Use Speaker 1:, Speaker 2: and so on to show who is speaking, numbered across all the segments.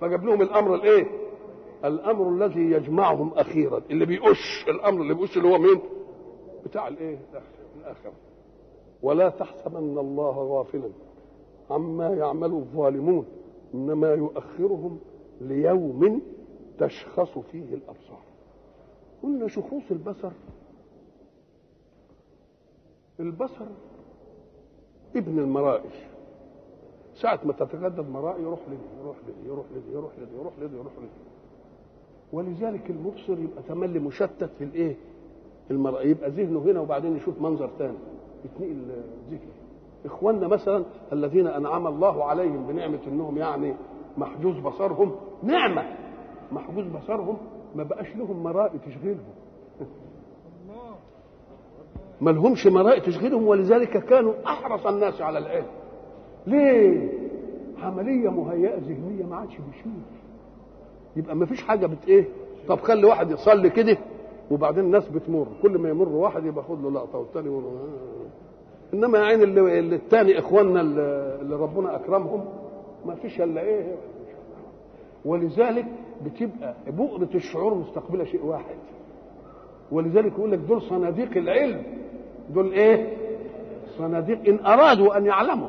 Speaker 1: فجاب لهم الأمر الإيه؟ الأمر الذي يجمعهم أخيرا. اللي بيقش الأمر اللي بيقش اللي هو مين؟ بتاع الإيه؟ الآخرة. ولا تحسبن الله غافلا عما يعمل الظالمون إنما يؤخرهم ليوم تشخص فيه الأبصار. قلنا شخوص البصر. البصر ابن المرائي ساعة ما تتجدد مرائي يروح لدي يروح لدي يروح لدي يروح لدي يروح لدي يروح لدي. ولذلك المبصر يبقى تملي مشتت في الإيه؟ المرأة. يبقى ذهنه هنا وبعدين يشوف منظر ثاني يتنقل ذهنه إخواننا مثلا الذين أنعم الله عليهم بنعمة إنهم يعني محجوز بصرهم نعمة! محجوز بصرهم ما بقاش لهم مرائي تشغلهم ما لهمش مرائي تشغلهم ولذلك كانوا أحرص الناس على العلم ليه؟ عملية مهيئة ذهنية ما عادش بيشوف يبقى ما فيش حاجة بت إيه؟ طب خلي واحد يصلي كده وبعدين الناس بتمر. كل ما يمر واحد يبقى خد له لقطة والتاني يقول آه. إنما يا عين اللي, التاني إخواننا اللي, اللي ربنا أكرمهم ما فيش إلا إيه؟ ولذلك بتبقى بؤرة الشعور مستقبلة شيء واحد. ولذلك يقول لك دول صناديق العلم. دول إيه؟ صناديق إن أرادوا أن يعلموا.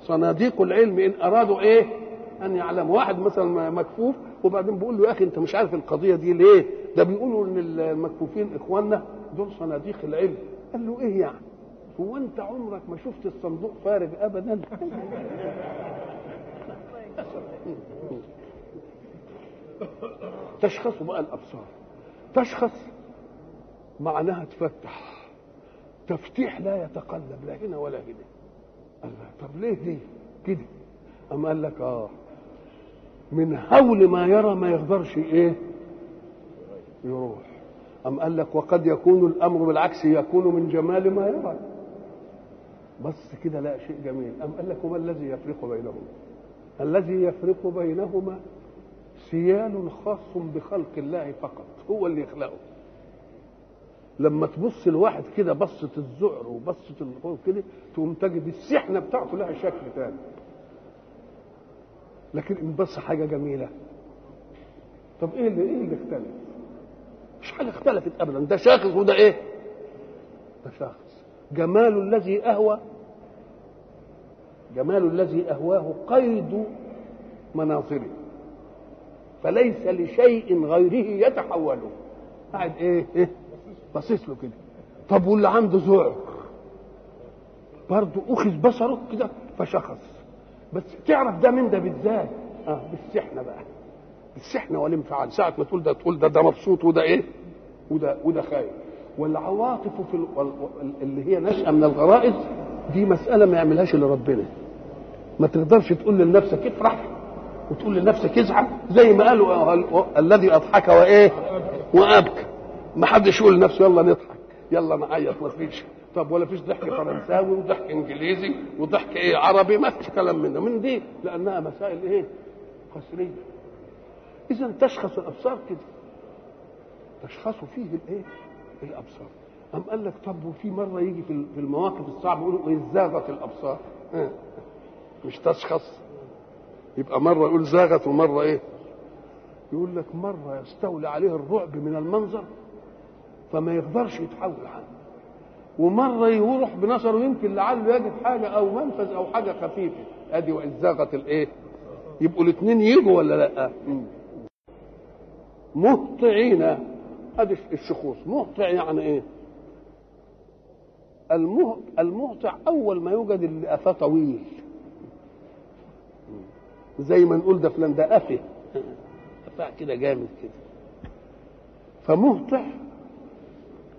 Speaker 1: صناديق العلم إن أرادوا إيه؟ أن يعلموا. واحد مثلا مكفوف وبعدين بيقول له يا أخي أنت مش عارف القضية دي ليه؟ ده بيقولوا إن المكفوفين إخواننا دول صناديق العلم. قال له إيه يعني؟ هو أنت عمرك ما شفت الصندوق فارغ ابدا؟ تشخص بقى الأبصار. تشخص معناها تفتح. تفتيح لا يتقلب لا هنا ولا هنا. طب ليه دي؟ كده. أم قال لك آه من هول ما يرى ما يقدرش إيه؟ يروح. أم قال لك وقد يكون الأمر بالعكس يكون من جمال ما يرى. بس كده لا شيء جميل. أم قال لك وما الذي يفرق بينهما. الذي يفرق بينهما سيال خاص بخلق الله فقط. هو اللي يخلقه. لما تبص الواحد كده بصة الذعر وبصة الخوف كده تقوم تجد السحنة بتاعته لها شكل ثاني لكن إن بص حاجة جميلة. طب إيه اللي إيه اللي اختلف؟ مش حاجة اختلفت ابدا. ده شاخص وده إيه؟ ده شاخص. جمال الذي اهوى جمال الذي أهواه قيد مناظره فليس لشيء غيره يتحوله قاعد إيه؟ إيه؟ باصص له كده. طب واللي عنده ذعر برضه أخذ بصره كده فشخص. بس تعرف ده من ده بالذات؟ آه بالسحنة بقى. بالسحنة والانفعال. ساعة ما تقول ده تقول ده ده مبسوط وده إيه؟ وده وده خايف. والعواطف في ال... اللي هي نشأة من الغرائز دي مسألة ما يعملهاش إلا ربنا. ما تقدرش تقول لنفسك افرح وتقول لنفسك ازعل زي ما قالوا الذي أضحك وإيه؟ وأبكى. ما حدش يقول لنفسه يلا نضحك. يلا نعيط ما فيش. طب ولا فيش ضحك فرنساوي وضحك إنجليزي وضحك إيه؟ عربي ما فيش كلام من ده من دي؟ لأنها مسائل إيه؟ قسرية. إذا تشخص الأبصار كده. تشخص فيه الإيه؟ الأبصار. أم قال لك طب وفي مرة يجي في المواقف الصعبة يقولوا إذ زاغت الأبصار؟ مش تشخص. يبقى مرة يقول زاغت ومرة إيه؟ يقول لك مرة يستولي عليه الرعب من المنظر فما يقدرش يتحول عنه. ومرة يروح بنظره يمكن لعله يجد حاجة أو منفذ أو حاجة خفيفة. أدي وإذ زاغت الإيه؟ يبقوا الاثنين يجوا ولا لأ؟ مهطعين. أدي الشخوص. مهطع يعني إيه؟ المهطع أول ما يوجد اللي قفاه طويل. زي ما نقول ده فلان ده قفه قفاه كده جامد كده. فمهطع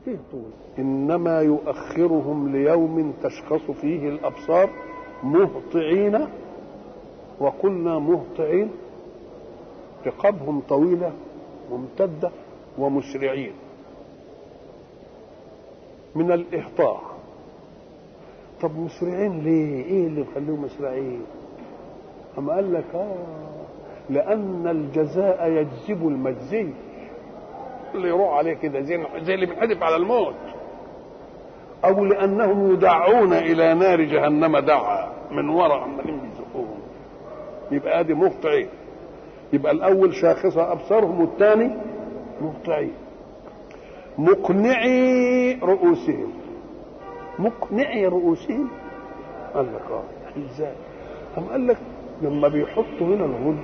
Speaker 1: فيه طول إنما يؤخرهم ليوم تشخص فيه الأبصار مهطعين وقلنا مهطعين رقابهم طويلة ممتدة ومسرعين من الإهطاع طب مسرعين ليه؟ إيه اللي مخليهم مسرعين؟ أما قال لك آه لأن الجزاء يجذب المجزي اللي يروح عليه كده زي زي اللي بينحدف على الموت. أو لأنهم يدعون إلى نار جهنم دعا من وراء عمالين بيزقوهم يبقى ادي مهطعين يبقى الأول شاخصه ابصارهم والثاني مهطعين مقنعي رؤوسهم. مقنعي رؤوسهم. قال لك آه إزاي؟ قال لك لما بيحطوا هنا الغل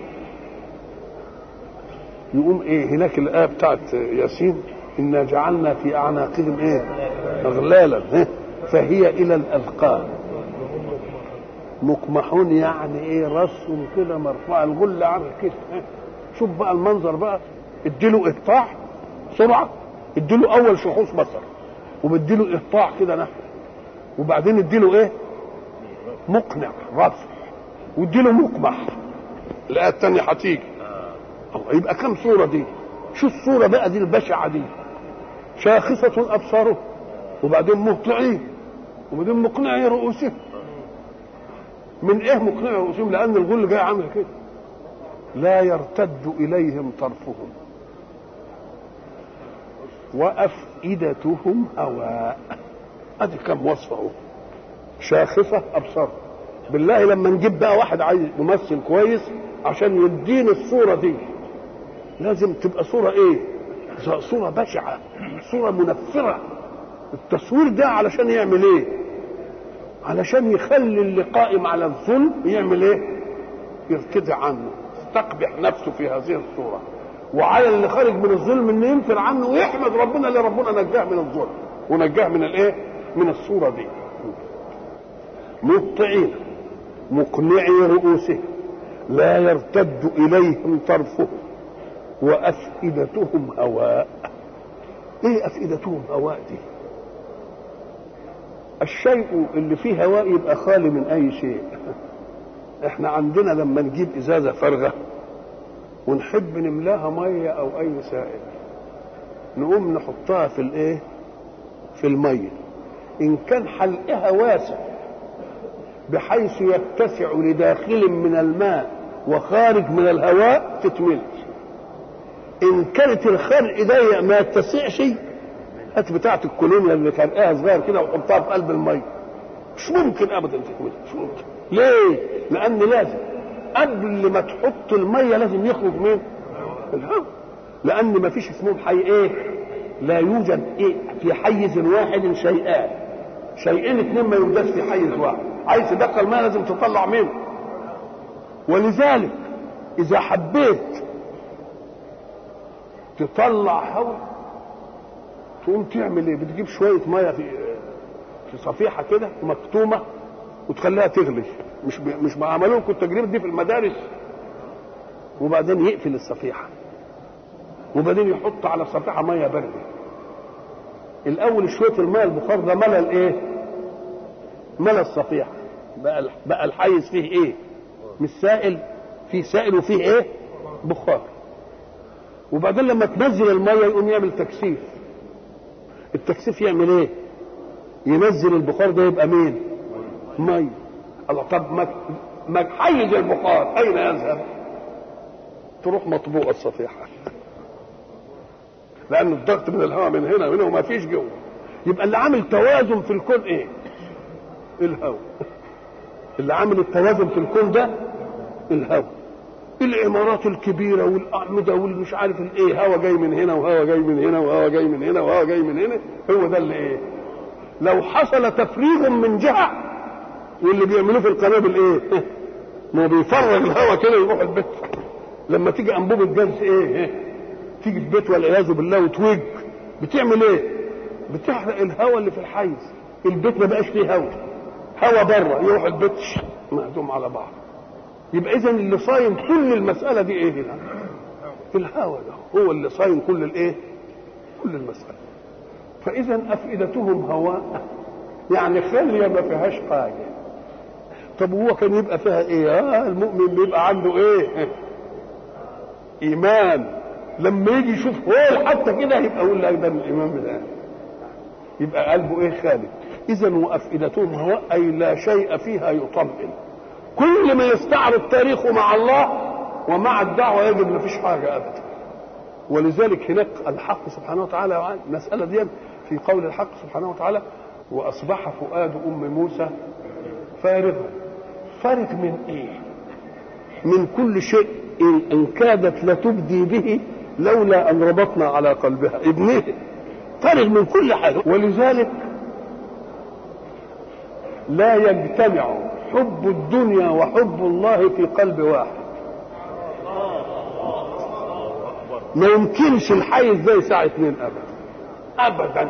Speaker 1: يقوم إيه هناك الايه بتاعت ياسين إنا جعلنا في أعناقهم إيه؟ أغلالا؟ فهي إلى الأذقان. مقمحون يعني إيه راسهم كده مرفوع الغل عامل كده؟ شوف بقى المنظر بقى اديله إقطاع سرعة اديله أول شخوص بصر وبديله إقطاع كده نحو وبعدين اديله إيه؟ مقنع رفع واديله مقمح الآية الثانية هتيجي. يبقى كم صورة دي؟ شو الصورة بقى دي البشعة دي؟ شاخصة ابصارهم وبعدين مهطعين وبعدين مقنعي رؤوسهم من إيه مقنعي رؤوسهم؟ لأن الغل جاي عامل كده. لا يرتد إليهم طرفهم. وأفئدتهم هواء. أدي كم وصفة أهو. شاخصة أبصار. بالله لما نجيب بقى واحد عايز ممثل كويس عشان يديني الصورة دي. لازم تبقى صورة إيه؟ صورة بشعة صورة منفرة. التصوير ده علشان يعمل إيه؟ علشان يخلي اللي قائم على الظلم يعمل إيه؟ يرتدع عنه يستقبح نفسه في هذه الصورة. وعلى اللي خارج من الظلم إنه ينفر عنه ويحمد ربنا اللي ربنا نجاه من الظلم ونجاه من الإيه؟ من الصورة دي. مهطعين مقنعي رؤوسهم لا يرتد إليهم طرفهم. وأفئدتهم هواء. إيه أفئدتهم؟ هواء دي. الشيء اللي فيه هواء يبقى خالي من أي شيء. إحنا عندنا لما نجيب إزازة فارغة ونحب نملاها مية أو أي سائل نقوم نحطها في الإيه؟ في المية. إن كان حلقها واسع بحيث يتسع لداخل من الماء وخارج من الهواء تتملي. إن كانت الخلق ضيق ما يتسعش هات بتاعة الكولونيا اللي فرقها صغير كده وحطها في قلب الميه مش ممكن ابدا تتملي مش ممكن. ليه؟ لأن لازم. قبل ما تحط الميه لازم يخرج من الهواء. لأن ما فيش اسمهم حي إيه؟ لا يوجد إيه؟ في حيز واحد شيئان. شيئين اثنين ما يوجدش في حيز واحد. عايز تدخل ميه لازم تطلع منه. ولذلك إذا حبيت تطلع هواء تقوم تعمل إيه؟ بتجيب شوية مية في في صفيحة كده مكتومة وتخليها تغلي. مش ب... مش عملوا لكم التجربه دي في المدارس وبعدين يقفل الصفيحة. وبعدين يحط على الصفيحة مية بارده الأول شوية المية البخار ده ملى الإيه؟ ملى الصفيحة. بقى بقى الحيز فيه إيه؟ مش سائل فيه سائل وفيه إيه؟ بخار. وبعدين لما تنزل المية يقوم يعمل تكثيف. التكثيف يعمل إيه؟ ينزل البخار ده يبقى مين؟ مية. الله طب ما ما حيز البخار. أين يذهب؟ تروح مطبوع الصفيحة. لأن الضغط من الهواء من هنا وهنا وما فيش جوه. يبقى اللي عامل توازن في الكون إيه؟ الهواء. اللي عامل التوازن في الكون ده الهواء. العمارات الكبيرة والأعمدة والمش عارف الايه هوا جاي من هنا وهوا جاي من هنا وهوا جاي من هنا وهوا جاي من هنا. هو ده اللي إيه؟ لو حصل تفريغ من جهة واللي بيعملوه في القنابل إيه؟ ما بيفرغ الهوا كده يروح البيت. لما تيجي انبوبة جاز إيه؟ تيجي في بيت والعياذ بالله وتوج. بتعمل إيه؟ بتحرق الهواء اللي في الحيز البيت ما بقاش فيه هواء هواء بره يروح البيت مهدوم على بعض. يبقى اذا اللي صايم كل المسألة دي إيه هنا؟ الهوى ده. هو اللي صايم كل الإيه؟ كل المسألة. فاذا أفئدتهم هواء. يعني خاليه ما فيهاش حاجة. طب هو كان يبقى فيها إيه؟ آه المؤمن بيبقى عنده إيه؟ إيمان. لما يجي يشوف هو حتى كده يبقى يقول لك ده الإيمان بتاعه يبقى قلبه إيه؟ خالد اذا وأفئدتهم هواء أي لا شيء فيها يطمئن. كل ما يستعرض تاريخه مع الله ومع الدعوة يجد ما فيش حاجة ابدا. ولذلك هناك الحق سبحانه وتعالى المسألة دي في قول الحق سبحانه وتعالى وأصبح فؤاد أم موسى فارغا فارغ من إيه؟ من كل شيء إن كادت لتبدي به لولا أن ربطنا على قلبها. ابنه فارغ من كل حاجة. ولذلك لا يجتمع حب الدنيا وحب الله في قلب واحد. ما يمكنش الحيز ده يساع اثنين ابدا. ابدا.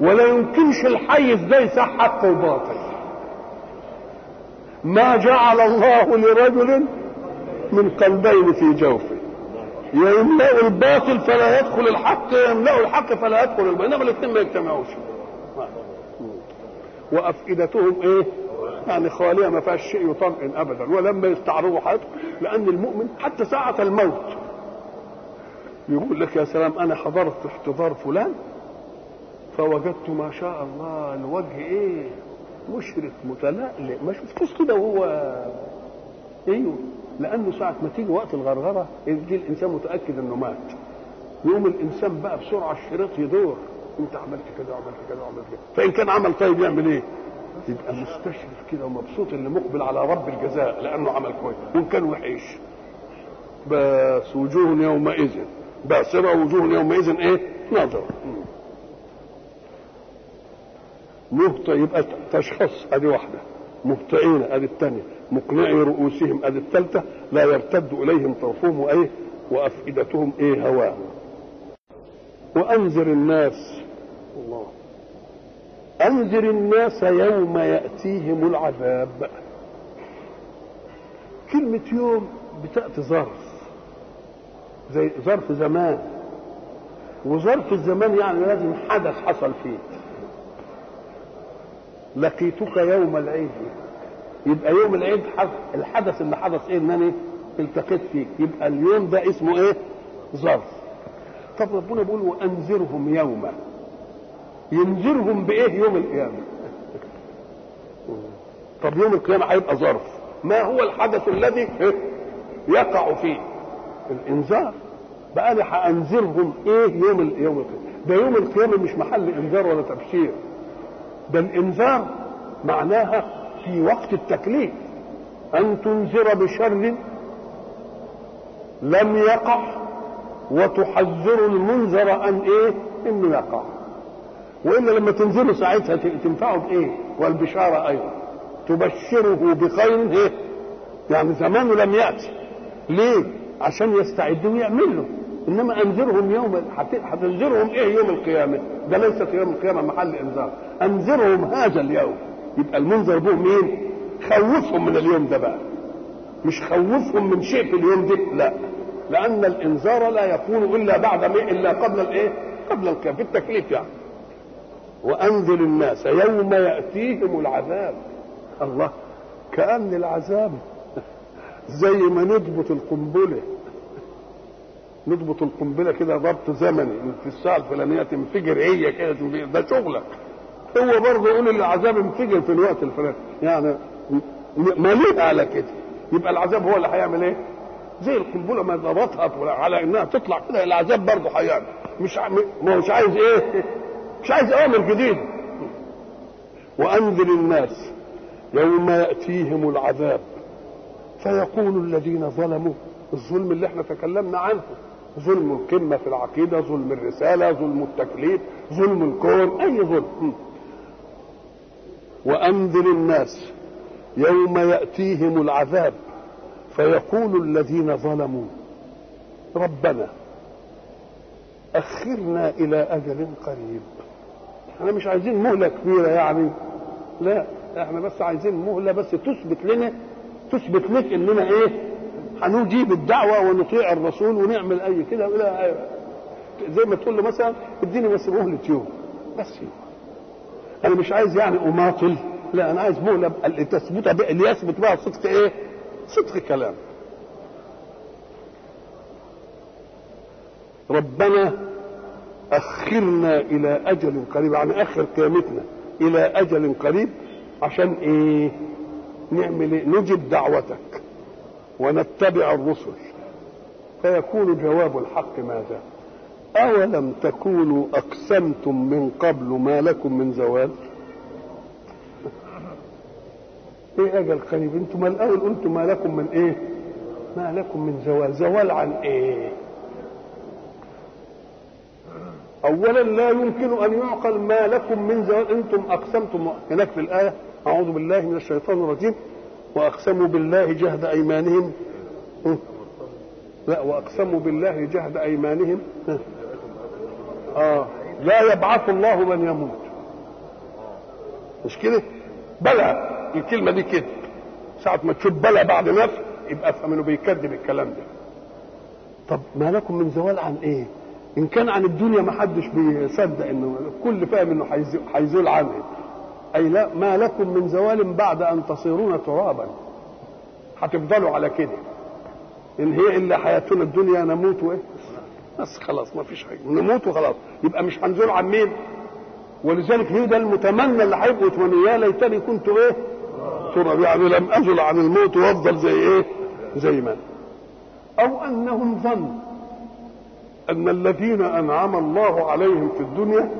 Speaker 1: ولا يمكنش الحيز ده يساع حق وباطل. ما جعل الله لرجل من قلبين في جوفه. يملأ الباطل فلا يدخل الحق يملأ الحق فلا يدخل الباطل. إنما الاثنين ما يجتمعوش. وأفئدتهم إيه؟ يعني خاليه ما فيهاش شيء يطمئن ابدا ولما يستعرضوا حياتهم لأن المؤمن حتى ساعة الموت. يقول لك يا سلام أنا حضرت احتضار فلان فوجدت ما شاء الله الوجه إيه؟ مشرف متلألئ ما شفتوش كده وهو. أيوه لأنه ساعة ما تيجي وقت الغرغرة يجي الإنسان متأكد إنه مات. يقوم الإنسان بقى بسرعة الشريط يدور أنت عملت كده وعملت كده وعملت كده فإن كان عمل طيب يعمل إيه؟ يبقى مستشرف كده ومبسوط اللي مقبل على رب الجزاء لأنه عمل كويس. وإن كان وحش. بس وجوه يومئذ. باسرة وجوه يومئذ إيه؟ ناظرة مهطئ يبقى تشخص أدي واحدة. مهطئين أدي الثانية. مقنعي رؤوسهم. أدي الثالثة. لا يرتد إليهم طرفهم وإيه؟ وأفئدتهم إيه؟ هواه. وأنذر الناس. الله. أنذر الناس يوم يأتيهم العذاب. كلمة يوم بتأتي ظرف زي ظرف زمان. وظرف الزمان يعني لازم حدث حصل فيه. لقيتك يوم العيد. يبقى يوم العيد الحدث اللي حدث إيه؟ ان أنا التقيت فيك يبقى اليوم ده اسمه إيه؟ ظرف. طب ربنا بيقول وأنذرهم يوما. ينذرهم بإيه يوم القيامة؟ طب يوم القيامة هيبقى ظرف. ما هو الحدث الذي يقع فيه؟ الإنذار. بقى أنا هأنذرهم إيه يوم. يوم القيامة؟ ده يوم القيامة مش محل إنذار ولا تبشير. ده الإنذار معناها في وقت التكليف. أن تنذر بشر لم يقع وتحذر المنذر أن إيه؟ إنه يقع. وإلا لما تنزله ساعتها تنفعه بإيه؟ والبشارة أيضا. تبشره بخير إيه يعني زمانه لم يأتي. ليه؟ عشان يستعدوا ويعملوا إنما أنذرهم يوم هتنذرهم إيه يوم القيامة؟ ده ليس في يوم القيامة محل إنذار. أنذرهم هذا اليوم. يبقى المنذر به مين؟ خوفهم من اليوم ده بقى. مش خوفهم من شيء في اليوم ده لا. لأن الإنذار لا يكون إلا بعد إلا قبل الإيه؟ قبل في التكليف يعني. وانذر الناس يوم يأتيهم العذاب. الله كأن العذاب زي ما نضبط القنبلة. نضبط القنبلة كده ضبط زمني في الساعة الفلانيه تنفجر هي كده تنفجر ده شغلك هو برضه يقول العذاب انفجر في الوقت الفلاني. يعني مليء على كده؟ يبقى العذاب هو اللي هيعمل إيه؟ زي القنبلة ما ضبطها على إنها تطلع كده العذاب برضه هيعمل. مش ما هوش عايز إيه؟ مش عايز أوامر جديده وأنذر الناس يوم يأتيهم العذاب. فيقول الذين ظلموا الظلم اللي إحنا تكلمنا عنه. ظلم القمة في العقيدة ظلم الرسالة ظلم التكليف ظلم الكون أي ظلم. وأنذر الناس يوم يأتيهم العذاب. فيقول الذين ظلموا ربنا أخرنا إلى أجل قريب. إحنا مش عايزين مهلة كبيرة يعني. لا إحنا بس عايزين مهلة بس تثبت لنا تثبت لك اننا إيه هنجيب الدعوة ونطيع الرسول ونعمل اي كده إلى زي ما تقول له مثلا اديني بس مهلة يوم. بس يوم. أنا مش عايز يعني اماطل. لا أنا عايز مهلة تثبت اللي يثبت بها صدق إيه؟ صدق كلام. ربنا اخرنا إلى أجل قريب يعني آخر قيامتنا إلى أجل قريب عشان إيه؟ نعمل إيه؟ نجب دعوتك ونتبع الرسل. فيكون جواب الحق ماذا؟ أولم تكونوا أقسمتم من قبل ما لكم من زوال؟ إيه أجل قريب؟ أنتم الأول قلتم ما لكم من إيه؟ ما لكم من زوال. زوال عن إيه؟ اولا لا يمكن أن يعقل ما لكم من زوال أنتم أقسمتم. هناك في الآية أعوذ بالله من الشيطان الرجيم. وأقسموا بالله جهد أيمانهم. لا وأقسموا بالله جهد أيمانهم. آه لا يبعث الله من يموت. مش كده؟ بلى. الكلمة دي كده. ساعة ما تشوف بلى بعد نفس يبقى أفهم إنه بيكذب الكلام ده. طب ما لكم من زوال عن إيه؟ إن كان عن الدنيا ما حدش بيصدق إنه الكل فاهم إنه هيزول عنه. أي لا ما لكم من زوال بعد أن تصيرون ترابا. هتفضلوا على كده. إن هي إلا حياتنا الدنيا نموت وإيه؟ بس خلاص ما فيش حاجة. نموت وخلاص. يبقى مش هنزول عن مين؟ ولذلك هي ده المتمنى اللي هيبقوا يتمنوا. يا ليتني كنت إيه؟ تراب. يعني لم أزل عن الموت وأفضل زي إيه؟ زي ما أو أنهم ظنوا. أن الذين أنعم الله عليهم في الدنيا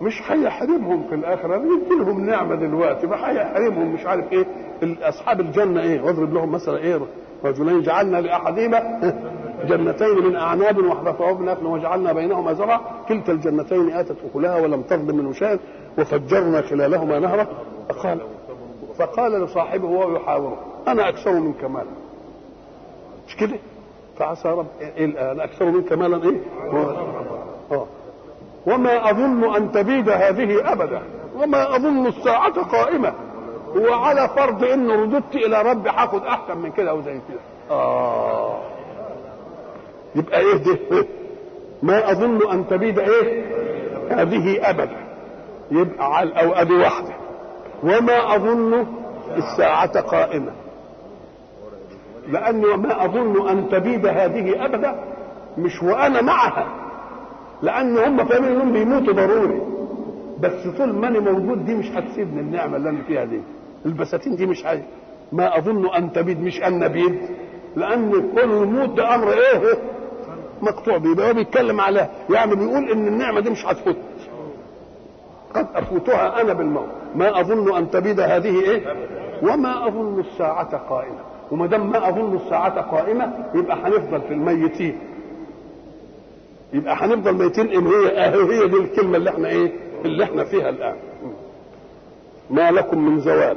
Speaker 1: مش هيحرمهم في الآخرة يدي لهم نعمة دلوقتي ما هيحرمهم مش عارف إيه. أصحاب الجنة إيه؟ واضرب لهم مثلا إيه؟ رجلين جعلنا لأحدهما جنتين من أعناب وحدثوهما نخل وجعلنا بينهما زرعا. كلتا الجنتين آتت أكلها ولم تظلم منه شيئا وفجرنا خلالهما نهرا. فقال فقال لصاحبه وهو يحاوره أنا أكثر منك مالا. مش كده؟ فعسى رب إيه أنا أكثر منك مالا إيه؟ آه. وما أظن أن تبيد هذه ابدا. وما أظن الساعة قائمة. وعلى فرض انه رددت إلى ربي هاخد احسن من كده أو زي كده. آه. يبقى إيه ده ما أظن أن تبيد إيه؟ هذه ابدا. يبقى على أو ادي واحدة. وما أظن الساعة قائمة. لاني ما أظن أن تبيد هذه أبدا مش وأنا معها لأن هم فاهمين إنهم بيموتوا ضروري. بس طول ما أنا موجود دي مش هتسيبني النعمة اللي أنا فيها دي. البساتين دي مش هي. ما أظن أن تبيد مش أن نبيد لأن كل الموت ده أمر إيه مقطوع بيه. هو بيتكلم على يعني بيقول إن النعمة دي مش هتفوت. قد أفوتها أنا بالموت. ما أظن أن تبيد هذه إيه؟ وما أظن الساعة قائمة. وما دام ما أظن الساعة قائمة يبقى هنفضل في الميتين. يبقى هنفضل ميتين إن هي هي دي الكلمة اللي إحنا إيه؟ اللي إحنا فيها الآن. ما لكم من زوال.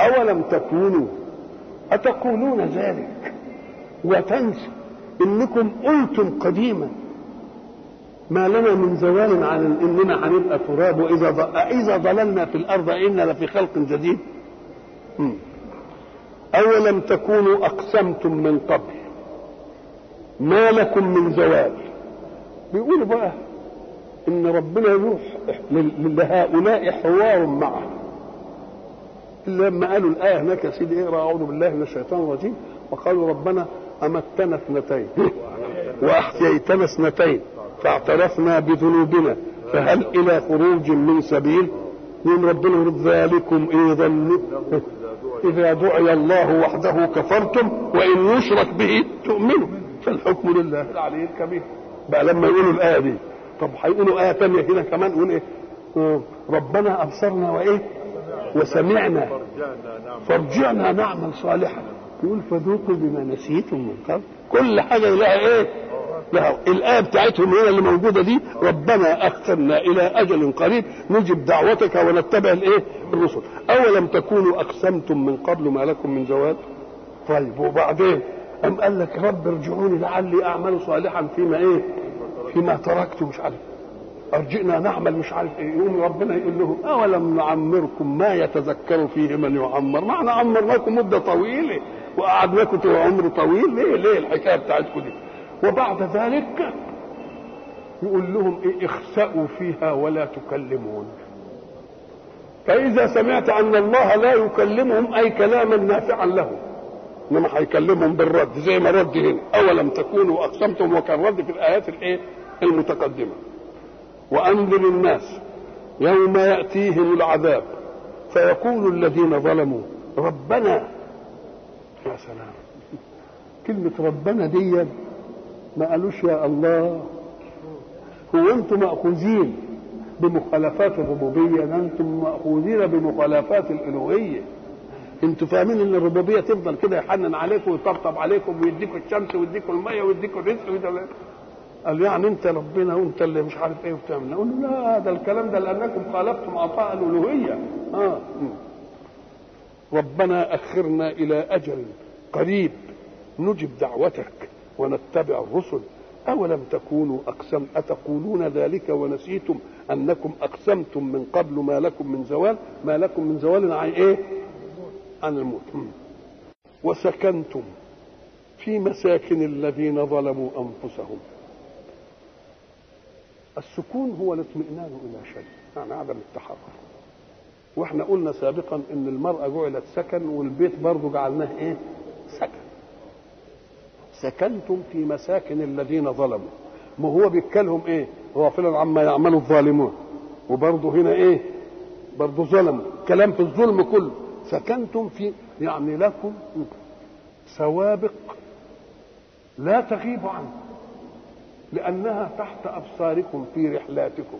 Speaker 1: أولم تكونوا؟ أتقولون ذلك؟ وتنسوا إنكم قلتم قديما. ما لنا من زوال عن إننا هنبقى تراب. وإذا إذا ضللنا في الأرض أنا لفي خلق جديد. أولم تكونوا أقسمتم من قبل؟ ما لكم من زوال بيقولوا بقى إن ربنا يروح لهؤلاء حوار معه. لما قالوا الآية هناك يا سيدي اقرأ أعوذ بالله من الشيطان الرجيم. وقالوا ربنا أمتنا اثنتين. وأحييتنا اثنتين. فاعترفنا بذنوبنا. فهل إلى خروج من سبيل؟ يوم ربنا ذلكم إيه إذا دعي الله وحده كفرتم وإن يشرك به تؤمنوا. فالحكم لله العلي الكبير. بقى لما يقولوا الآية دي طب هيقولوا آية ثانية كده كمان يقول إيه؟ ربنا أبصرنا وإيه؟ وسمعنا. فارجعنا نعمل صالحا. يقول فذوقوا بما نسيتم من قبل. كل حاجة لها إيه؟ لها الآية بتاعتهم هي اللي موجودة دي ربنا اخرنا إلى أجل قريب نجب دعوتك ونتبع الإيه؟ الرسل. أولم تكونوا أقسمتم من قبل ما لكم من زوال طيب وبعدين؟ أم قال لك رب ارجعوني لعلي أعمل صالحا فيما إيه؟ فيما تركت مش عارف. أرجئنا نعمل مش عارف إيه. يقوم ربنا يقول لهم أولم نعمركم ما يتذكر فيه من يعمر؟ معنى عمرناكم مدة طويلة وقعدناكم عمر طويل. ليه؟ ليه الحكاية بتاعتكم دي؟ وبعد ذلك يقول لهم إيه اخسأوا فيها ولا تكلمون. فإذا سمعت أن الله لا يكلمهم أي كلاما نافعا لهم. إنما هيكلمهم بالرد زي ما رد هنا. أولم تكونوا أقسمتم وكان رد في الآيات الإيه؟ المتقدمة. وأنذر الناس يوم يأتيهم العذاب. فيقول الذين ظلموا ربنا يا سلام. كلمة ربنا دي ما قالوش يا الله هو أنتم مأخوذين بمخالفات الربوبية ده أنتم مأخوذين بمخالفات الألوهية أنتوا فاهمين إن الربوبية تفضل كده يحنن عليكم ويطبطب عليكم ويديكم الشمس ويديكم المية ويديكم الرزق ويديكم قال يعني انت ربنا وانت اللي مش عارف إيه وبتعمل. نقول لا ده الكلام ده لأنكم خالفتم عطاء الألوهية. آه. ربنا أخرنا إلى أجل قريب نجب دعوتك. ونتبع الرسل. أولم تكونوا أقسم؟ أتقولون ذلك ونسيتم أنكم أقسمتم من قبل ما لكم من زوال؟ ما لكم من زوال عن إيه؟ عن الموت. وسكنتم في مساكن الذين ظلموا أنفسهم. السكون هو الاطمئنان إلى شيء يعني عدم التحرك وإحنا قلنا سابقا إن المرأة جعلت سكن والبيت برضه جعلناه إيه؟ سكنتم في مساكن الذين ظلموا. ما هو بيتكلم إيه؟ غافلا عما يعمل الظالمون. وبرضه هنا إيه؟ برضه ظلموا كلام في الظلم كله. سكنتم في يعني لكم سوابق لا تغيب عنكم لأنها تحت أبصاركم في رحلاتكم.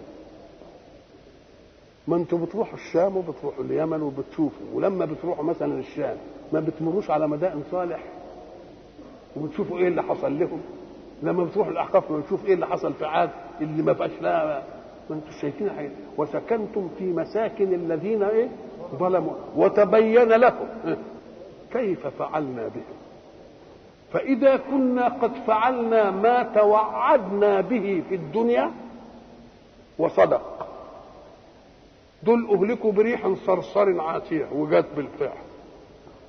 Speaker 1: ما أنتوا بتروحوا الشام وبتروحوا اليمن وبتشوفوا ولما بتروحوا مثلا الشام ما بتمروش على مدائن صالح. وبتشوفوا إيه اللي حصل لهم. لما بتروحوا الأحقاف بتشوف إيه اللي حصل في عاد اللي ما بقاش لها ما أنتوا شايفين حاجة وسكنتم في مساكن الذين إيه؟ ظلموا. وتبين لكم. كيف فعلنا بهم؟ فإذا كنا قد فعلنا ما توعدنا به في الدنيا وصدق. دول أهلكوا بريح صرصر عاتيه وجات بالفعل.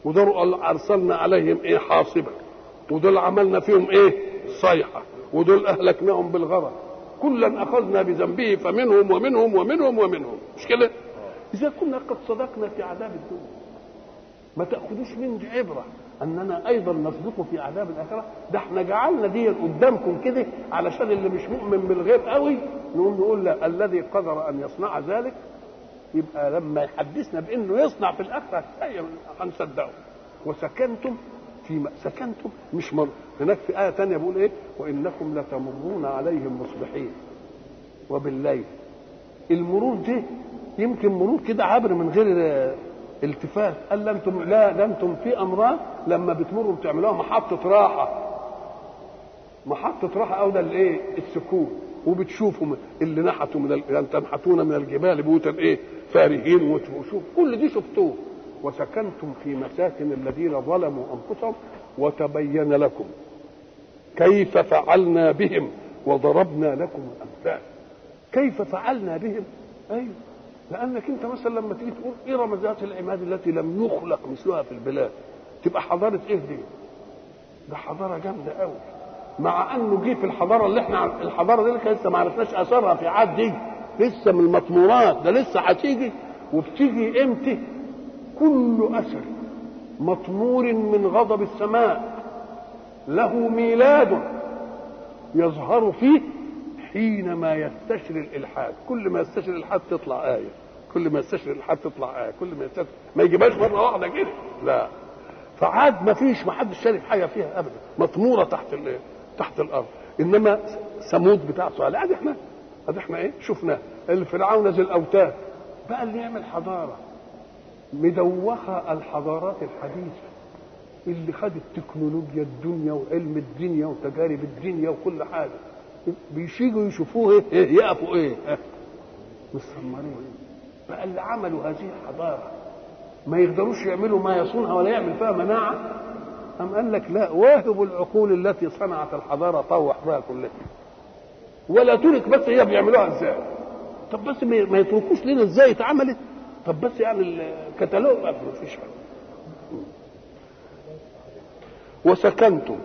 Speaker 1: ودول أرسلنا عليهم إيه؟ حاصبا ودول عملنا فيهم إيه؟ صيحة. ودول أهلكناهم بالغرق كلا أخذنا بذنبه فمنهم ومنهم ومنهم ومنهم. مش كده؟ إذا كنا قد صدقنا في عذاب الدنيا. ما تأخذوش من عبرة أننا أيضا نصدق في عذاب الآخرة. ده إحنا جعلنا دي قدامكم كده علشان اللي مش مؤمن بالغيب قوي نقول نقول لا الذي قدر أن يصنع ذلك يبقى لما يحدثنا بإنه يصنع في الآخرة هنصدقه. وسكنتم في سكنتم مش مر هناك في آية تانية بيقول إيه؟ وإنكم لتمرون عليهم مصبحين. وبالليل. المرور ده يمكن مرور كده عبر من غير التفات قال أنتم لا ده أنتم في أمراض لما بتمروا بتعملوها محطة راحة. محطة راحة أو ده الإيه؟ السكون. وبتشوفوا اللي نحتوا من ال... تنحتون من الجبال بيوتا إيه؟ فارهين وشوف كل دي شفتوه. وسكنتم في مساكن الذين ظلموا أنفسهم وتبين لكم كيف فعلنا بهم وضربنا لكم الأمثال. كيف فعلنا بهم؟ أيوه. لأنك أنت مثلا لما تيجي تقول ارم ذات العماد التي لم يخلق مثلها في البلاد؟ تبقى حضارة إيه دي؟ ده حضارة جامدة قوي مع أنه جه في الحضارة اللي إحنا الحضارة دي لسه ما عرفناش اثرها في عاد دي. لسه من المطمورات. ده لسه هتيجي. وبتيجي إمتى؟ كل أثر مطمور من غضب السماء له ميلاد يظهر فيه حينما يستشري الإلحاد. كل ما يستشري الإلحاد تطلع آية. كل ما يستشري الإلحاد تطلع آية. كل ما يستشري ما يجيبهاش مرة واحدة كده. لا. فعاد ما فيش ما حدش شارك حاجة فيها ابدا. مطمورة تحت تحت الأرض. إنما ثمود بتاع صالح أدي إحنا. أدي إحنا إيه؟ شفناه. الفرعون ذي الأوتاد. بقى اللي يعمل حضارة. مدوخة الحضارات الحديثة اللي خد التكنولوجيا الدنيا وعلم الدنيا وتجارب الدنيا وكل حاجة. بيشيجوا يشوفوه إيه يقفوا إيه مستمرين. بقى اللي عملوا هذه الحضارة ما يقدروش يعملوا ما يصونها ولا يعمل فيها مناعة؟ أم قال لك لا واهب العقول التي صنعت الحضارة طوح بها كلها. ولا ترك بس هي بيعملوها إزاي؟ طب بس ما يتركوش لنا إزاي اتعملت؟ طب بس يعني الكتالوج ما فيش وسكنتم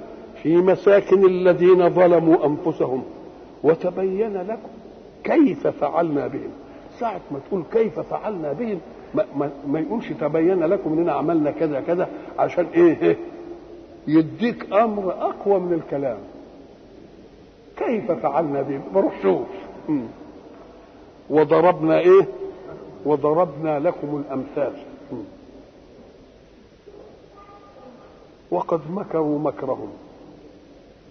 Speaker 1: في مساكن الذين ظلموا أنفسهم وتبين لكم كيف فعلنا بهم. ساعة ما تقول كيف فعلنا بهم ما, ما, ما يقولش تبين لكم إننا عملنا كذا كذا عشان إيه, إيه يديك أمر أقوى من الكلام. كيف فعلنا بهم؟ بروح شوف وضربنا إيه؟ وضربنا لكم الأمثال. وقد مكروا مكرهم.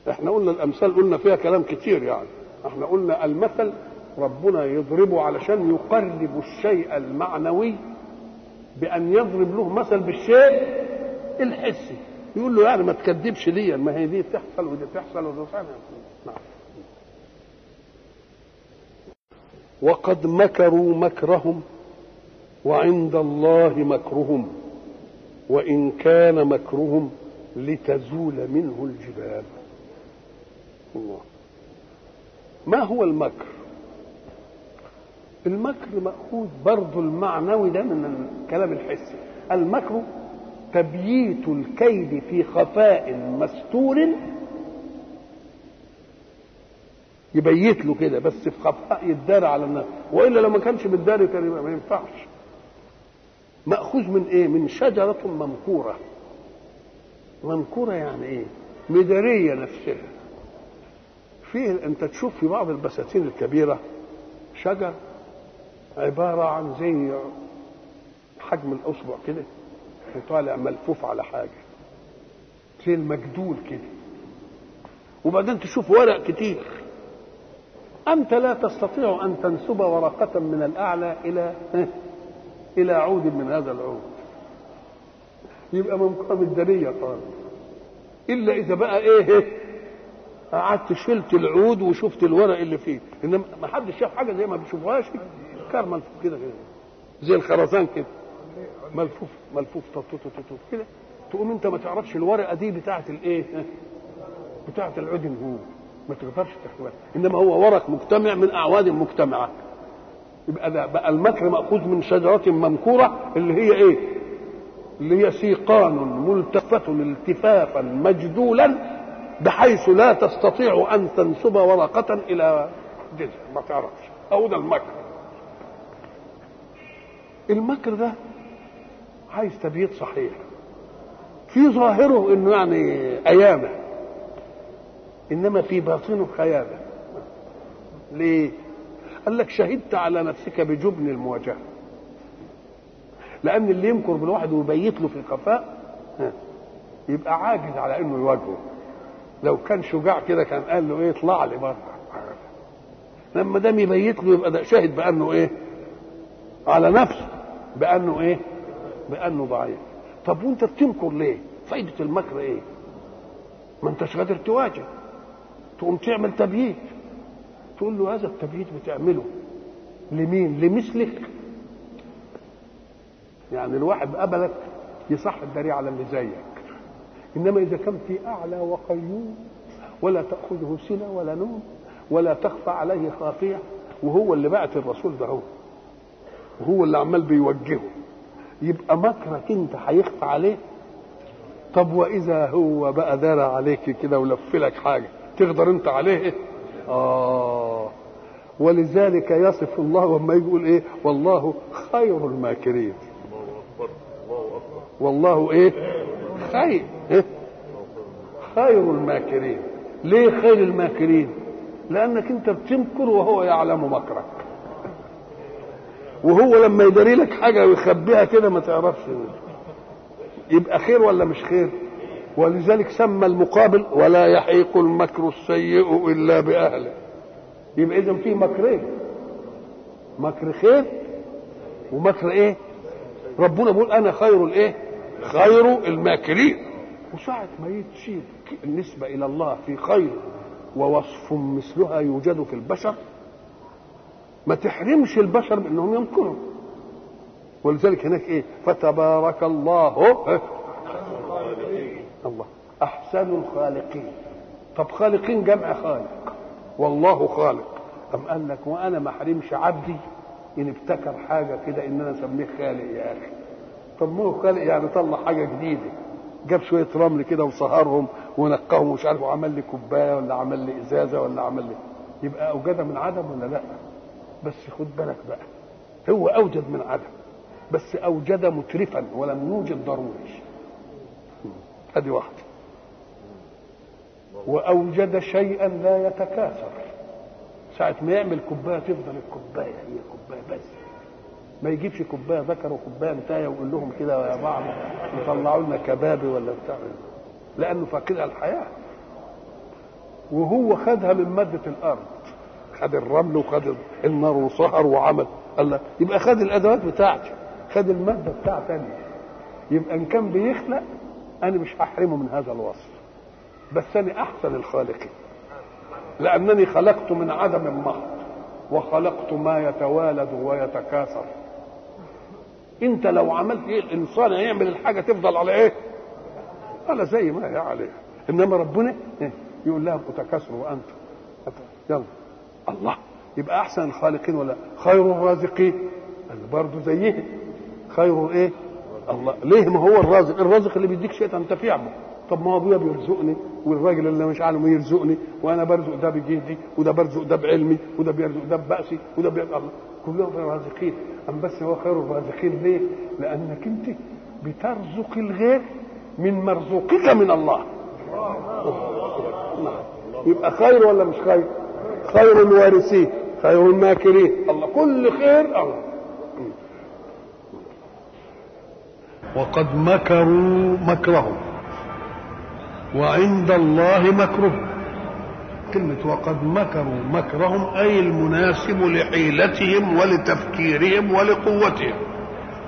Speaker 1: إحنا قلنا الأمثال قلنا فيها كلام كتير يعني. إحنا قلنا المثل ربنا يضربه علشان يقرب الشيء المعنوي بأن يضرب له مثل بالشيء الحسي. يقول له يعني ما تكذبش دي ما هي دي تحصل ودي تحصل ودي تحصل. نعم. وقد مكروا مكرهم. وعند الله مكرهم وإن كان مكرهم لتزول منه الجبال. الله. ما هو المكر؟ المكر مأخوذ برضو المعنوي ده من الكلام الحسي. المكر تبييت الكيد في خفاء مستور. يبيت له كده بس في خفاء يتدارى على الناس. وإلا لو ما كانش كان ما ينفعش. مأخوذ من إيه؟ من شجرة ممكورة. ممكورة يعني إيه؟ مداريه نفسها. فيه أنت تشوف في بعض البساتين الكبيرة شجر عبارة عن زي حجم الأصبع كده وطالع ملفوف على حاجة. زي المجدول كده. وبعدين تشوف ورق كتير. أنت لا تستطيع أن تنسب ورقة من الأعلى إلى إلى عود من هذا العود. يبقى منقام الدنية خالص. إلا إذا بقى إيه قعدت شلت العود وشفت الورق اللي فيه. إنما ما حدش شاف حاجة زي ما بيشوفوهاش. كار ملفوف كده كده. زي الخرزان كده. ملفوف ملفوف كده. تقوم أنت ما تعرفش الورقة دي بتاعت الايه بتاعت العود هو ما تقدرش تحويها إنما هو ورق مجتمع من أعواد مجتمعة. يبقى ده بقى المكر مأخوذ من شجرة ممكورة اللي هي إيه؟ اللي هي سيقان ملتفة التفافا مجدولا بحيث لا تستطيع أن تنسب ورقة إلى جذع. ما تعرفش. أو ده المكر. المكر ده عايز تبييت صحيح. في ظاهره إنه يعني أيامه. إنما في باطنه خيانه ليه؟ قال لك شهدت على نفسك بجبن المواجهة. لأن اللي يمكر بالواحد ويبيت له في خفاء يبقى عاجز على إنه يواجهه. لو كان شجاع كده كان قال له إيه اطلع لي بره. لما دام يبيت له يبقى ده شاهد بأنه إيه؟ على نفسه بأنه إيه؟ بأنه ضعيف. طب وأنت بتمكر ليه؟ فايدة المكر إيه؟ ما أنتش قادر تواجه. تقوم تعمل تبييت. تقول له هذا التبييت بتعمله. لمين؟ لمثلك. يعني الواحد قبلك يصح الدري على اللي زيك. إنما إذا كان في أعلى وقيوم ولا تأخذه سنة ولا نوم ولا تخفى عليه خافية وهو اللي بعت الرسول ده هو. وهو اللي عمال بيوجهه. يبقى مكرك أنت هيخفى عليه؟ طب وإذا هو بقى دار عليك كده ولف لك حاجة تقدر أنت عليه آه. ولذلك يصف الله لما يقول إيه؟ والله خير الماكرين. والله إيه؟ خير. إيه؟ خير الماكرين. ليه خير الماكرين؟ لأنك أنت بتمكر وهو يعلم مكرك. وهو لما يداري لك حاجة ويخبيها كده ما تعرفش. يبقى خير ولا مش خير؟ ولذلك سمى المقابل ولا يحيق المكر السيء إلا بأهله. يبقى اذا في مكرين. مكر خير ومكر إيه؟ ربنا بيقول أنا خير الإيه؟ خير الماكرين. وساعة ما يتشيل النسبة إلى الله في خير ووصف مثلها يوجد في البشر ما تحرمش البشر من انهم يمكروا ولذلك هناك إيه؟ فتبارك الله. الله. أحسن الخالقين. طب خالقين جمع خالق. والله خالق. أم قال لك وأنا ما أحرمش عبدي؟ إن ابتكر حاجة كده ان أنا اسميه خالق يا أخي. طب ما هو خالق يعني طلع حاجة جديدة. جاب شوية رمل كده وصهرهم ونقاهم ومش عارف وعمل لي كوباية ولا عمل لي إزازة ولا عمل لي. يبقى اوجد من عدم ولا لأ؟ بس خد بالك بقى. هو أوجد من عدم. بس أوجد مترفا ولم يوجد ضروري. ادي واحدة. وأوجد شيئا لا يتكاثر. ساعة ما يعمل كوباية تفضل الكوباية هي كوباية بس. ما يجيبش كوباية ذكر وكوباية انتايه ويقول لهم كده يا بعض يطلعوا لنا كبابي ولا بتاع. لأنه فاكرها الحياة. وهو خدها من مادة الأرض. خد الرمل وخد النار وصهر وعمل. قال يبقى خد الأدوات بتاعتي خد المادة بتاع تانية يبقى إن كان بيخلق أنا مش هحرمه من هذا الوصف بس أنا أحسن الخالقين لأنني خلقت من عدم محض وخلقت ما يتوالد ويتكاثر. أنت لو عملت إيه الإنسان هيعمل الحاجة تفضل على إيه؟ على زي ما هي عليه. إنما ربنا إيه؟ يقول لها متكاثر وانت يلا. الله. يبقى أحسن الخالقين ولا؟ خير الرازقين. برضه زيه خير إيه؟ الله. ليه؟ ما هو الرازق. الرازق اللي بيديك شيء تنتفع به طب ما هو أبويا بيرزقني والراجل اللي مش عالم يرزقني وأنا برزق ده بجهدي وده برزق ده بعلمي وده بيرزق ده ببأسي وده بيرزق الله. كلهم رازقين. أم بس هو خير الرازقين ليه؟ لأنك أنت بترزق الغير من مرزوقك من الله. يبقى خير ولا مش خير؟ خير الوارثين خير الماكرين. الله كل خير الله وقد مكروا مكرهم وعند الله مكرهم كلمة وقد مكروا مكرهم أي المناسب لحيلتهم ولتفكيرهم ولقوتهم.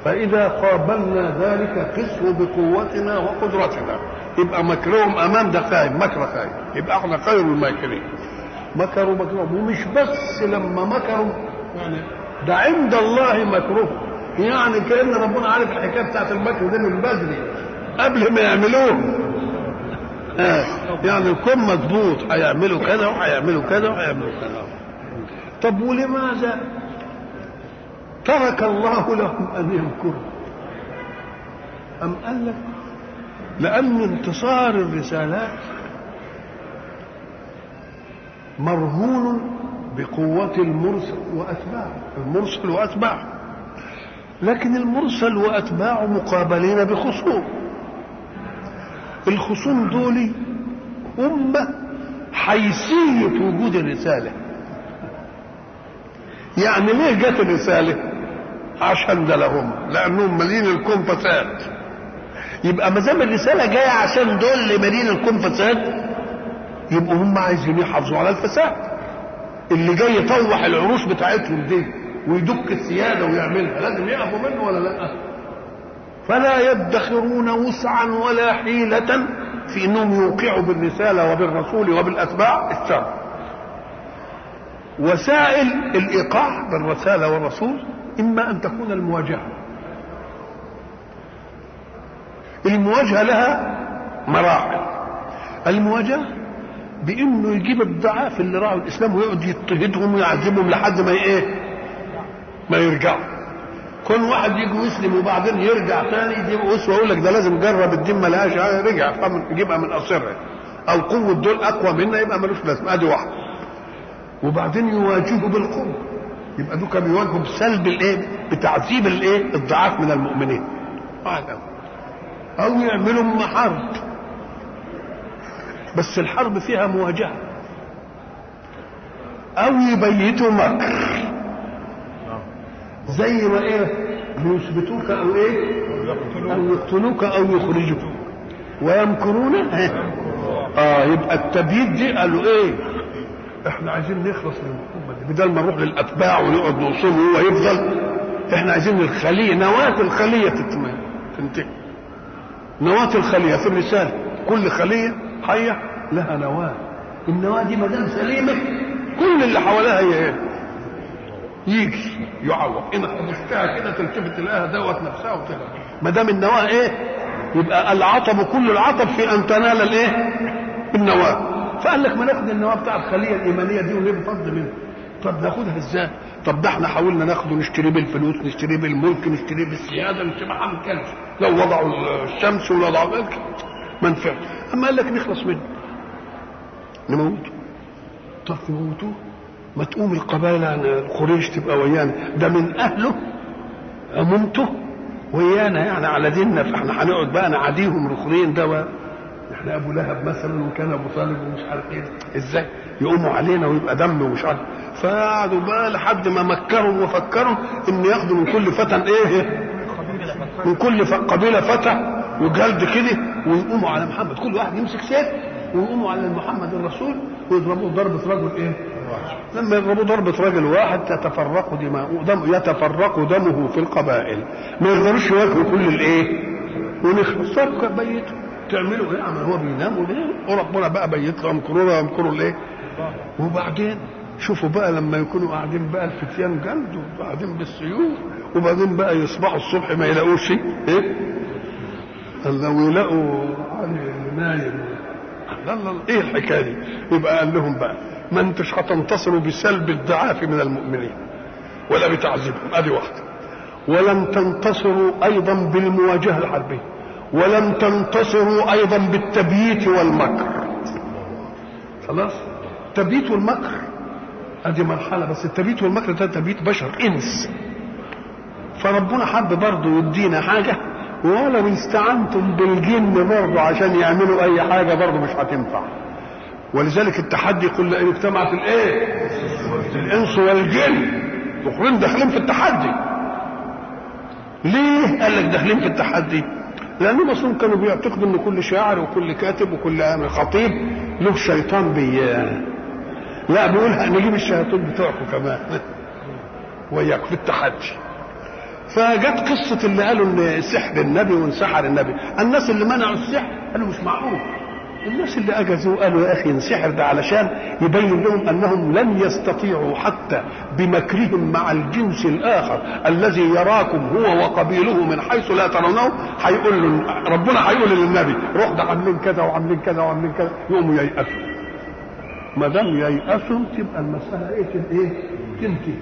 Speaker 1: فإذا قابلنا ذلك قسه بقوتنا وقدرتنا. يبقى مكرهم أمام ده خايب مكر خايب يبقى أحنا خير الماكرين. مكروا مكرهم. ومش بس لما مكروا يعني ده عند الله مكرهم يعني كأن ربنا عارف الحكاية بتاعت المكر دي من بدري. قبل ما يعملوه. آه. يعني الكون مضبوط. هيعملوا كذا وهيعملوا كذا وهيعملوا كذا. طب ولماذا ترك الله لهم أن يمكروا؟ أم قال لك لأن انتصار الرسالات مرهون بقوة المرسل وأتباعه. المرسل وأتباعه. لكن المرسل وأتباعه مقابلين بخصوم. الخصوم دول أمة حيثية وجود الرسالة. يعني ليه جت الرسالة؟ عشان ده لهم لأنهم مالين الكون فساد يبقى ما دام الرسالة جاية عشان دول اللي مالين الكون فساد يبقوا هم عايزين يحافظوا على الفساد. اللي جاي يطوح العروش بتاعتهم دي. ويدك السيادة ويعملها لازم يقفوا منه ولا لا؟ فلا يدخرون وسعا ولا حيلة في أنهم يوقعوا بالرسالة وبالرسول وبالأتباع الشر. وسائل الإيقاع بالرسالة والرسول إما أن تكون المواجهة. المواجهة لها مراحل. المواجهة بإنه يجيب الضعاف اللي راعوا الإسلام ويقعد يضطهدهم ويعذبهم لحد ما إيه؟ ما يرجعوا كل واحد يجي يسلم وبعدين يرجع تاني يجيب أسوة يقول لك ده لازم جرب الدين ما لهاش رجع يجيبها من أصره. أو قوه دول أقوى منا يبقى ملوش لازمة. أدي واحدة وبعدين يواجهوا بالقوة. يبقى دول كانوا بيواجهوا بسلب الإيه؟ بتعذيب الإيه؟ الضعاف من المؤمنين. أو يعملوا محارب. بس الحرب فيها مواجهة. أو يبيتوا مكر زي ما إيه؟ يثبتوك أو إيه؟ أو يقتلوك أو يخرجوك. ويمكرون؟ آه يبقى التبييت دي قالوا إيه؟ إحنا عايزين نخلص من الحكومة دي بدل ما نروح للأتباع ونقعد نوصله وهو يفضل. إحنا عايزين الخلية نواة الخلية تنتهي. نواة الخلية في الرساله كل خلية حية لها نواة. النواة دي ما دام سليمة كل اللي حواليها هي إيه يجي يعوض. إن خدشتها كده تلتفت تلاقيها دوت نفسها وكده. ما دام النواة إيه؟ يبقى العطب كل العطب في أن تنال الإيه؟ النواة. فقال لك ما ناخد النواة بتاع الخلية الإيمانية دي ونفض منها. طب ناخدها إزاي؟ طب ده إحنا حاولنا ناخده نشتريه بالفلوس نشتريه بالملك نشتريه بالسيادة نشتريه ما كانش لو وضعوا الشمس ولا وضعوا ما نفعش. أما قال لك نخلص منه. نموته. طب تموتوه ما تقوم القبائل قريش تبقى ويانا. ده من أهله عمومته ويانا. يعني على ديننا فإحنا هنقعد بقى نعاديهم ركنين ده إحنا أبو لهب مثلا وكان أبو طالب ومش عارف إيه. إزاي؟ يقوموا علينا ويبقى دم ومش عارف. فقعدوا بقى لحد ما مكروا وفكروا إن ياخدوا من كل فتى إيه من كل قبيلة فتى وجلد كده ويقوموا على محمد. كل واحد يمسك سيف ويقوموا على محمد الرسول ويضربوه ضربه رجل إيه؟ لما يضربوا ضربة راجل واحد تتفرق دماؤه دم يتفرق دمه في القبائل. ما يقدروش يواجهوا كل الإيه؟ ونخلص. طب بيته تعملوا إيه؟ عمل هو بينام وبينام وربنا بقى بيت له يمكروا يمكروا الايه وبعدين شوفوا بقى لما يكونوا قاعدين بقى الفتيان جلد وقاعدين بالسيوف وبعدين بقى يصبحوا الصبح ما يلاقوش إيه؟ لو يلاقوا علي نايم. لا لا. إيه الحكاية دي؟ يبقى قال لهم بقى ما انتش هتنتصروا بسلب الضعاف من المؤمنين. ولا بتعذيبهم ادي واحدة. ولن تنتصروا أيضا بالمواجهة الحربية. ولن تنتصروا أيضا بالتبييت والمكر. خلاص؟ التبييت والمكر. ادي مرحلة بس. التبييت والمكر ده تبييت بشر إنس. فربنا حب برضه يدينا حاجة. ولو استعنتم بالجن برضه عشان يعملوا أي حاجة برضه مش هتنفع. ولذلك التحدي يقول أن اجتمعت الإيه؟ الإنس والجن. الاخرين داخلين في التحدي. ليه قال لك داخلين في التحدي؟ لانهم أصلا كانوا بيعتقدوا إن كل شاعر وكل كاتب وكل خطيب له شيطان بي لا بيقول نجيب الشياطين بتوعكم كمان. وياك في التحدي. فجت قصة اللي قالوا إن سحر النبي وانسحر النبي. الناس اللي منعوا السحر قالوا مش معقول. الناس اللي أجازوا قالوا يا أخي انسحر ده علشان يبين لهم أنهم لن يستطيعوا حتى بمكرهم مع الجنس الآخر الذي يراكم هو وقبيله من حيث لا ترونه هيقول له ربنا هيقول للنبي روح ده عاملين كذا وعاملين كذا وعاملين كذا يقوموا ييأسوا. ما دام ييأسوا تبقى المسألة إيه؟ إيه؟ تنتهي.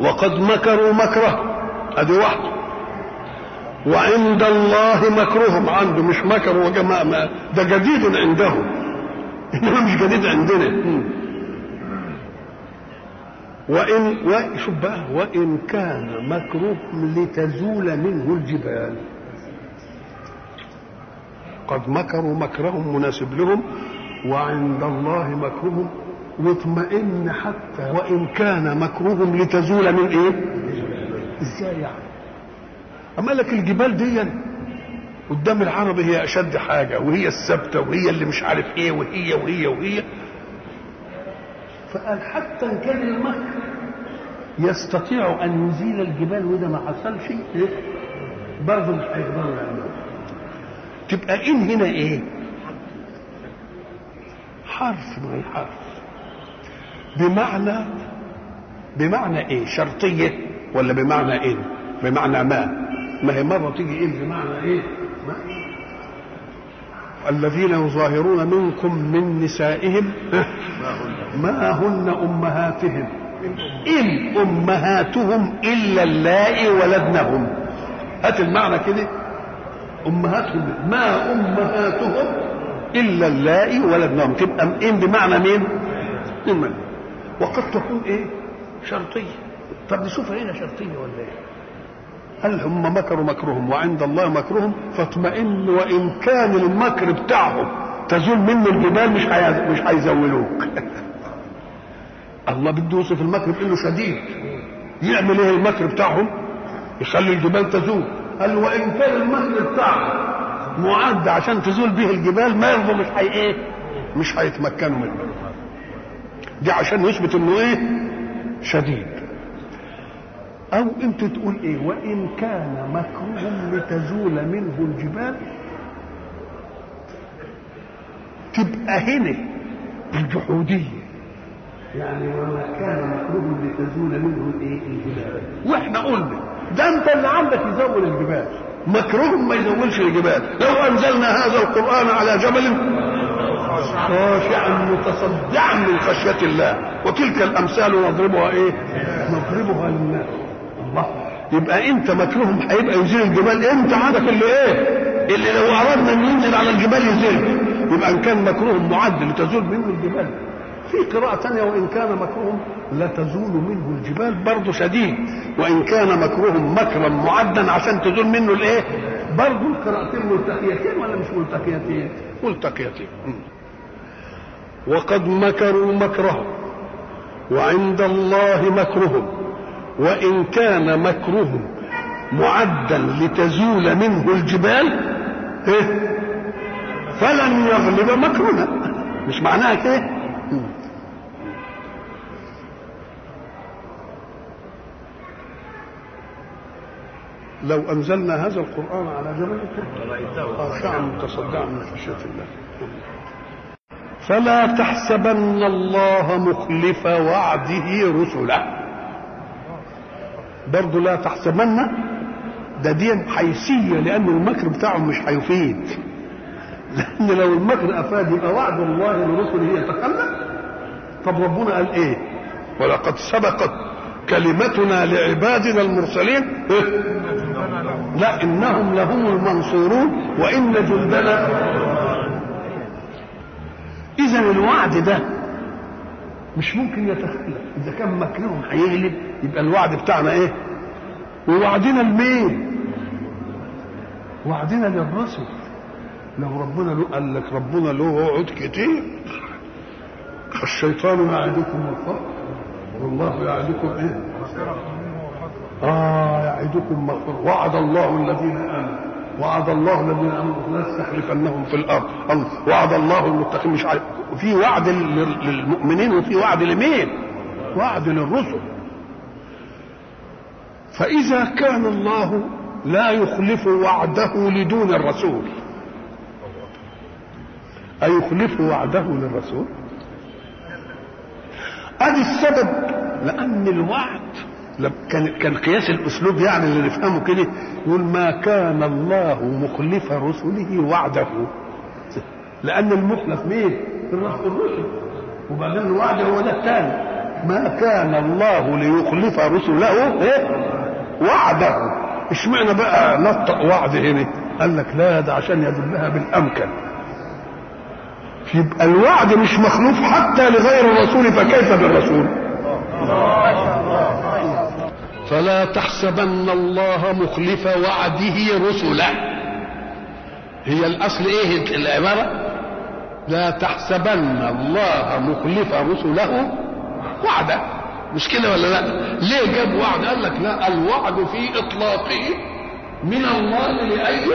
Speaker 1: وقد مكروا مكره. أدي واحدة وعند الله مكرهم عنده مش مكر وجماعة ما ده جديد عندهم إنما مش جديد عندنا وإن شوف بقى وإن كان مكرهم لتزول منه الجبال قد مكروا مكرهم مناسب لهم وعند الله مكرهم وإطمئن حتى وإن كان مكرهم لتزول من إيه؟ إزاي يعني؟ أما لك الجبال دي قدام العرب هي أشد حاجة وهي الثابتة وهي اللي مش عارف إيه وهي وهي وهي فقال حتى إن كان المكر يستطيع أن يزيل الجبال وإذا ما حصل شيء برضه مش هيقدروا يعملوا تبقى إن هنا إيه؟ حرف من الحرف بمعنى بمعنى إيه؟ شرطية ولا بمعنى إيه؟ بمعنى ما ما هي مرة تيجي إيه بمعنى إيه؟ ما الذين يظاهرون منكم من نسائهم ما هن أمهاتهم؟ إن أمهاتهم إلا اللائي ولدنهم. هات المعنى كده. أمهاتهم ما أمهاتهم إلا اللائي ولدنهم. تبقى إن بمعنى مين؟ وقد تكون إيه؟ شرطية. طب نشوفها هنا شرطية ولا إيه؟ قال هم مكروا مكرهم وعند الله مكرهم فاطمئن وإن كان المكر بتاعهم. تزول منه الجبال مش. مش هيزولوك الله بده يوصف المكر بإنه شديد. يعمل إيه المكر بتاعهم؟ يخلي الجبال تزول. قال وإن كان المكر بتاعهم معد عشان تزول به الجبال ما يرضوا مش حي إيه؟ مش هيتمكنوا منه. دي عشان يثبت إنه إيه؟ شديد. أو أنت تقول إيه؟ وإن كان مكرهم لتزول منه الجبال تبقى هنا الجحودية. يعني وما كان مكرهم لتزول منه الايه الجبال. وإحنا قلنا ده أنت اللي عندك يزول الجبال. مكرهم ما يزولش الجبال. لو أنزلنا هذا القرآن على جبل خاشعا متصدعا من خشية الله. وتلك الأمثال نضربها إيه؟ نضربها للناس. الله يبقى انت مكرهم هيبقى يزيل الجبال. انت عندك اللي إيه؟ اللي لو اردنا ان ينزل على الجبال يزيل. يبقى إن كان مكروه معد لتزول منه الجبال. في قراءة ثانية وإن كان مكروهم لا تزول منه الجبال برضه شديد. وإن كان مكروهم مكرا معدا عشان تزول منه الإيه؟ برضه القراءتين ملتقيتين ولا مش ملتقيتين؟ ملتقيتين. وقد مكروا مكرهم وعند الله مكرهم. وإن كان مكره معدا لتزول منه الجبال إيه؟ فلن يغلب مكرنا مش معناها كده؟ لو أنزلنا هذا القرآن على جبل خاشعا متصدعا من خشية الله. فلا تحسبن الله مخلف وعده رسله برضه لا تحسبن. ده دي حيثية لأن المكر بتاعهم مش هيفيد لأن لو المكر أفاد يبقى وعد الله لرسله يتخلف. طب ربنا قال إيه؟ ولقد سبقت كلمتنا لعبادنا المرسلين. لا إنهم لهم المنصورون وإن جندنا اذا الوعد ده مش ممكن يتخلف إذا كان مكرهم هيغلب يبقى الوعد بتاعنا إيه؟ ووعدنا لمين؟ وعدنا للرسل. لو ربنا له قال لك ربنا له وعود كتير الشيطان يعدكم الفقر. والله يعدكم إيه؟ آه يعدكم مغفرة. وعد الله الذين آمنوا. وعد الله الذين آمنوا. ليستخلفنهم في الأرض. وعد الله المتقين. مش عارف. في وعد للمؤمنين وفي وعد لمين؟ وعد للرسل. فإذا كان الله لا يخلف وعده لدون الرسول. أيخلف وعده للرسول؟ أدي السبب لأن الوعد كان كان قياس الأسلوب يعني اللي نفهمه كده يقول ما كان الله مخلف رسله وعده. لأن المخلف مين؟ الرسل وبعدين الوعد هو ده الثاني. ما كان الله ليخلف رسله إيه؟ وعده. اشمعنى بقى نطق وعد هنا؟ قال لك لا ده عشان يدلها بالأمكن. يبقى الوعد مش مخلوف حتى لغير الرسول فكيف بالرسول؟ فلا تحسبن الله مخلف وعده رسلا. هي الأصل إيه؟ العبارة؟ لا تحسبن الله مخلف رسله وعده مش كده ولا لا؟ ليه جاب وعد؟ قال لك لا الوعد في إطلاقه من الله لاي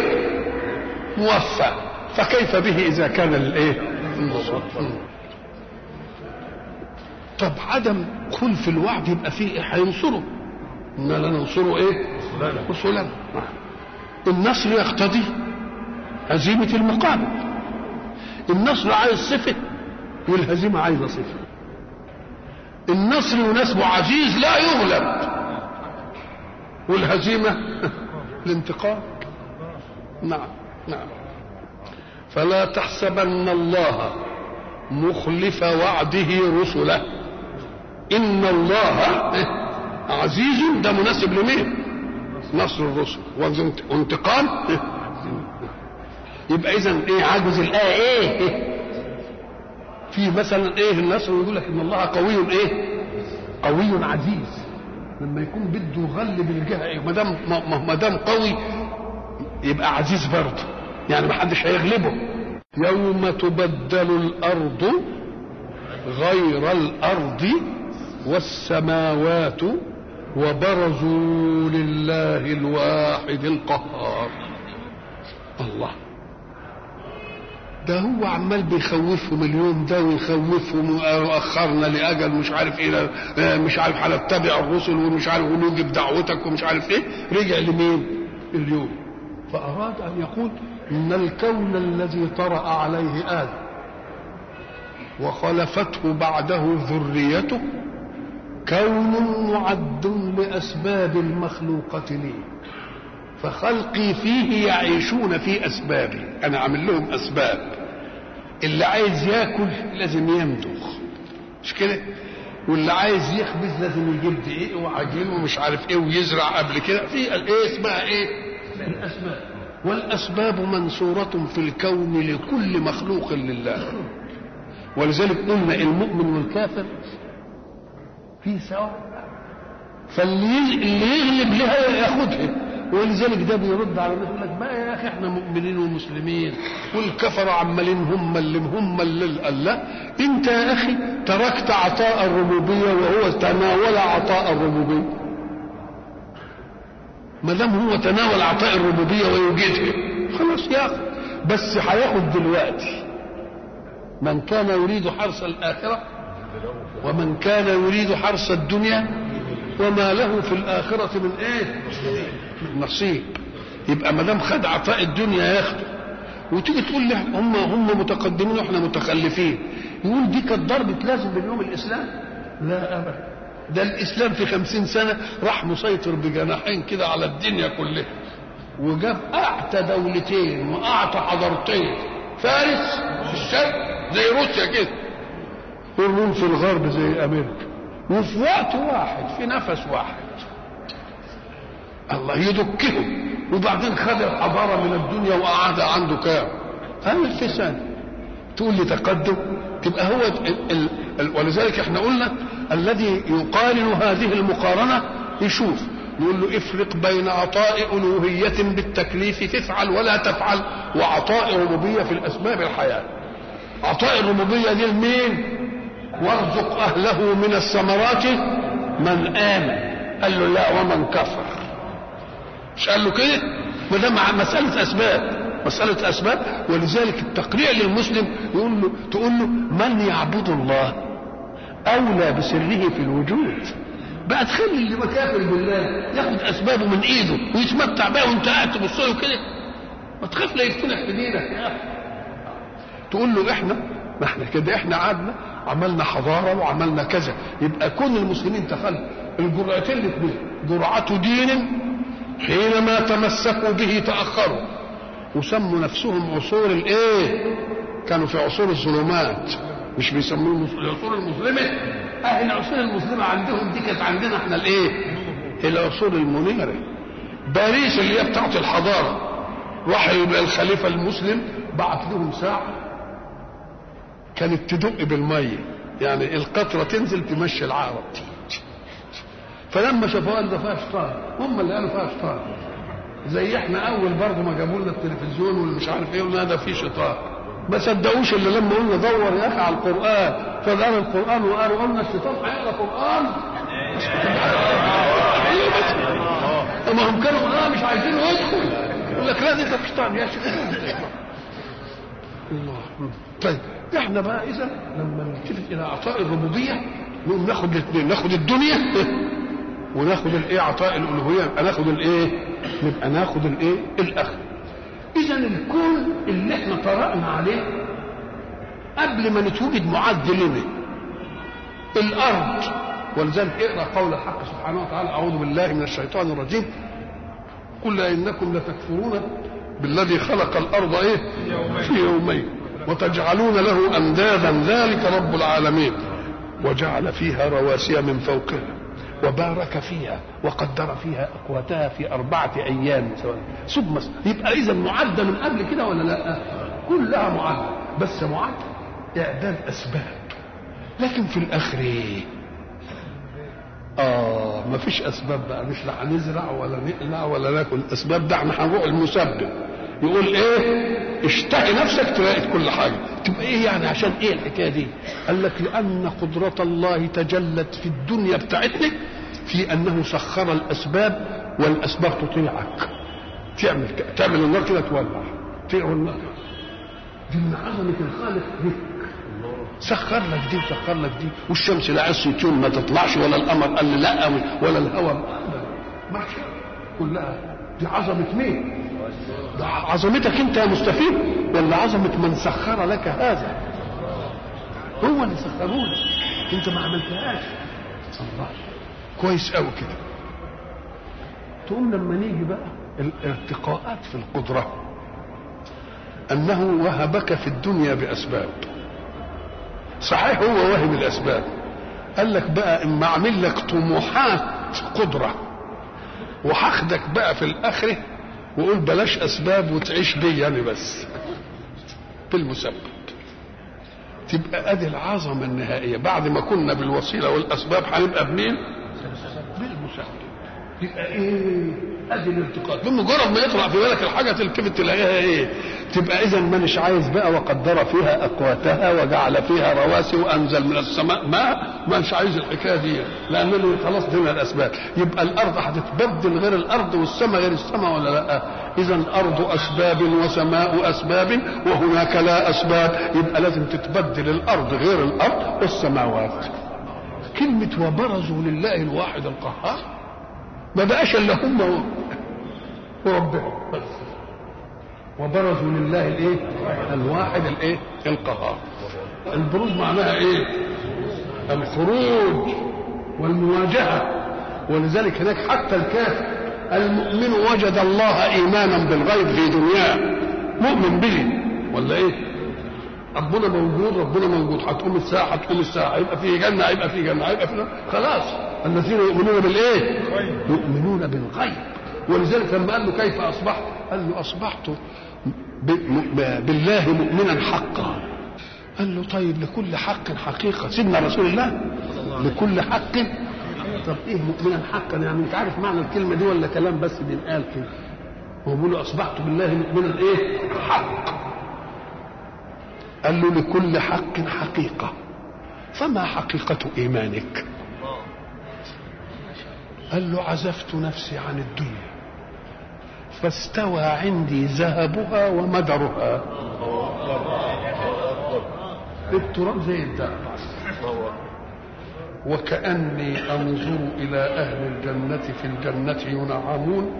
Speaker 1: موفى. فكيف به إذا كان الإيه؟ طب عدم خلف الوعد يبقى فيه إيه؟ هينصره. إنا لننصره إيه؟ رسلنا النصر يقتضي هزيمة المقابل. النصر عايز صفة والهزيمة عايزة صفة. النصر يناسبه عزيز لا يغلب. والهزيمة الانتقام. نعم نعم. فلا تحسبن الله مخلف وعده رسله. إن الله عزيز ده مناسب لمين؟ نصر الرسل. وانتقام. يبقى اذا إيه عجز الايه إيه؟ في مثلا إيه النصر يقول لك إن الله قوي إيه؟ قوي عزيز. لما يكون بده يغلب الجهة ما دام ما دام قوي يبقى عزيز برضه. يعني ما حدش هيغلبه. يوم تبدل الأرض غير الأرض والسماوات وبرزوا لله الواحد القهار. الله. ده هو عمال بيخوفهم اليوم ده ويخوفهم وأخرنا لأجل مش عارف إيه مش عارف هنتبع الرسل ومش عارف ونوجب دعوتك ومش عارف إيه. رجع لمين؟ اليوم. فأراد أن يقول إن الكون الذي طرأ عليه آدم وخلفته بعده ذريته كون معد لأسباب المخلوقة لي. فخلقي فيه يعيشون في أسبابي. أنا عامل لهم أسباب. اللي عايز ياكل لازم يمضغ مش كده؟ واللي عايز يخبز لازم يجيب دقيق وعجين ومش عارف إيه ويزرع قبل كده. في إيه اسمها إيه؟ الاسباب والأسباب منصورة في الكون لكل مخلوق لله. ولذلك قلنا المؤمن والكافر في سواء. فاللي اللي يغلب لها ياخدها. ولذلك ده بيرد على الناس يقول لك بقى يا أخي إحنا مؤمنين ومسلمين والكفرة عمالين هم اللي هم اللي قال لا أنت يا أخي تركت عطاء الربوبية وهو تناول عطاء الربوبية. ما دام هو تناول عطاء الربوبية ويوجدها. خلاص ياخد بس هياخد دلوقتي. من كان يريد حرث الآخرة ومن كان يريد حرث الدنيا وما له في الآخرة من إيه؟ نصيب. يبقى ما دام خد عطاء الدنيا ياخده وتيجي تقول لي هم هم متقدمين وإحنا متخلفين. يقول دي كانت ضربة لازم من يوم الإسلام؟ لا أبدا. ده الإسلام في خمسين سنة راح مسيطر بجناحين كده على الدنيا كلها. وجاب أعتى دولتين وأعتى حضارتين. فارس في الشرق زي روسيا كده. والروم في الغرب زي أمريكا. وفي وقت واحد في نفس واحد. الله يدكهم وبعدين خد الحضارة من الدنيا وقعدها عنده كام ألف سنة تقول لي تقدم؟ تبقى هو ال ال ال ولذلك إحنا قلنا الذي يقارن هذه المقارنة يشوف. نقول له افرق بين عطاء ألوهية بالتكليف تفعل ولا تفعل وعطاء ربوبية في الأسباب الحياة. عطاء الربوبية دي لمين؟ وارزق أهله من الثمرات من آمن. قال له لا ومن كفر. مش قال له كده؟ ما ده مسألة أسباب. مسألة أسباب. ولذلك التقريع للمسلم يقول له تقول له من يعبد الله أولى بسره في الوجود؟ بقى تخلي اللي مكافر بالله ياخد أسبابه من إيده ويتمتع بها وأنت قاعد تبص له كده. ما تخاف لا يفتنك في دينك يا أخي. تقول له إحنا ما إحنا كده إحنا قعدنا عملنا حضارة وعملنا كذا. يبقى كل المسلمين تخلوا الجرعتين الاثنين جرعة دين حينما تمسكوا به تأخروا. وسموا نفسهم عصور الإيه؟ كانوا في عصور الظلمات. مش بيسموه العصور المظلمة. أهل العصور المظلمة عندهم دي كانت عندنا إحنا الإيه؟ العصور المنيرة. باريس اللي هي بتاعت الحضارة. راح الخليفة المسلم بعت لهم ساعة. كانت تدق بالمية. يعني القطرة تنزل تمشي العرب. فلما شافوها قال ده فيها شيطان هم اللي قالوا فيها شيطان زي إحنا اول برضه ما جابوا لنا التلفزيون واللي مش عارف إيه ولا ده فيه شيطان ما صدقوش إلا لما قلنا دور يا أخي على القرآن. فقالوا القرآن وقالوا قلنا الشيطان هيقرا قران ما هم كانوا آه مش عايزين يدخل. يقول لك لا ده شيطان يا شيطان الله. طيب إحنا بقى إذا لما نلتفت إلى عطاء الربوبية نقوم ناخد الاثنين. ناخد الدنيا. وناخد الايه عطاء الالوهية؟ يبقى ناخد الايه؟ نبقى ناخد الايه؟ الآخر. إذا الكون اللي إحنا طرقنا عليه قبل ما نتوجد معد لنا الأرض. ولذلك اقرأ قول الحق سبحانه وتعالى أعوذ بالله من الشيطان الرجيم. قل إنكم لتكفرون بالذي خلق الأرض إيه؟ في يومين. وتجعلون له أندادا. ذلك رب العالمين. وجعل فيها رواسي من فوقها. وبارك فيها وقدر فيها أقواتها في أربعة أيام. ثم يبقى اذا معده من قبل كده ولا لا؟ كلها معده بس معده إعداد أسباب. لكن في الآخر إيه؟ آه ما فيش أسباب بقى. مش لا هنزرع ولا نقلع ولا ناكل. أسباب ده إحنا هنروح المسبب. يقول إيه؟ اشتهي نفسك تلاقي كل حاجة. تبقى إيه يعني؟ عشان إيه الحكاية دي؟ قال لك لأن قدرة الله تجلت في الدنيا بتاعتنا في أنه سخر الأسباب والأسباب تطيعك. تعمل تعمل النار كده تولع. تطيع النار. دي من عظمة الخالق دي. سخر لك دي وسخر لك دي. والشمس لا عصت يوم ما تطلعش ولا القمر قال لي لا ولا الهواء ما كلها دي عظمة مين؟ عظمتك انت يا مستفيد ولا عظمة من سخر لك هذا؟ هو اللي سخره لك انت ما عملتهاش. الله. كويس قوي كده. تقوم لما نيجي بقى. الارتقاءات في القدرة. أنه وهبك في الدنيا بأسباب. صحيح هو واهب الأسباب. قال لك بقى إما أعمل لك طموحات قدرة. وهاخدك بقى في الآخرة وقول بلاش أسباب وتعيش بي يعني بس بالمسبب تبقى ادي العظمة النهائية بعد ما كنا بالوسيلة والأسباب هنبقى بمين؟ بالمسبب يبقى إيه؟ ادي الالتقاط بمجرد ما يطلع في بالك الحاجة تلتفت تلاقيها إيه؟ تبقى اذا مانيش عايز بقى وقدر فيها أقواتها وجعل فيها رواسي وأنزل من السماء. ماء مانيش عايز الحكاية دي لأنه خلاص دي من الأسباب. يبقى الأرض هتتبدل غير الأرض والسماء غير السماء ولا لأ؟ اذا الأرض أسباب وسماء أسباب وهناك لا أسباب. يبقى لازم تتبدل الأرض غير الأرض والسماوات. كلمة وبرزوا لله الواحد القهار. ما بقاش إلا هم و- وربهم بس وبرزوا لله الإيه؟ الواحد الإيه؟ القهار البروز معناها إيه؟ الخروج والمواجهة ولذلك هناك حتى الكافر المؤمن وجد الله إيمانا بالغيب في دنياه مؤمن به ولا إيه؟ ربنا موجود ربنا موجود هتقوم الساعة هتقوم الساعة هيبقى في جنة هيبقى في جنة هيبقى في. خلاص الذين يؤمنون بالإيه؟ يؤمنون بالغيب. ولذلك لما قال له كيف أصبحت؟ قال له أصبحت بالله مؤمنا حقا. قال له طيب لكل حق حقيقة. سيدنا رسول الله؟ لكل حق. طب إيه مؤمنا حقا؟ يعني انت عارف معنى الكلمة دي ولا كلام بس بينقال كده. هو بيقول أصبحت بالله مؤمنا إيه؟ حق قال له لكل حق حقيقة. فما حقيقة إيمانك؟ قال له عزفت نفسي عن الدنيا. فاستوى عندي ذهبها ومدرها. التراب زي الذهب وكأني أنظر إلى أهل الجنة في الجنة ينعمون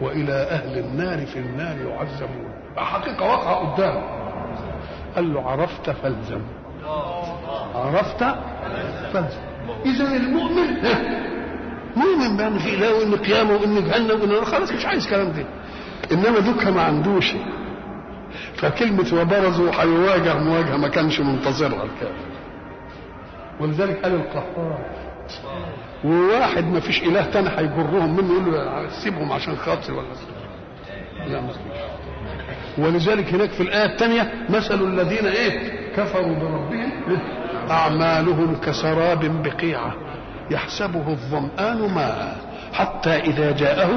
Speaker 1: وإلى أهل النار في النار يعذبون حقيقة واقعة قدامه قال له عرفت فالزم. عرفت فالزم. اذا المؤمن مؤمن بأن في اله وإن قيامه وإن جهنم وإن. خلاص مش عايز كلام ده إنما دوكا ما عندوش. فكلمة وبرزوا هيواجه مواجهة ما كانش منتظرها الكافر. ولذلك قال القهار وواحد ما فيش إله تاني هيجرهم منه يقول له سيبهم عشان خاطري ولا لا ولذلك هناك في الآية الثانية مثل الذين إيه؟ كفروا بربهم أعمالهم كسراب بقيعة. يحسبه الظمآن ماء حتى إذا جاءه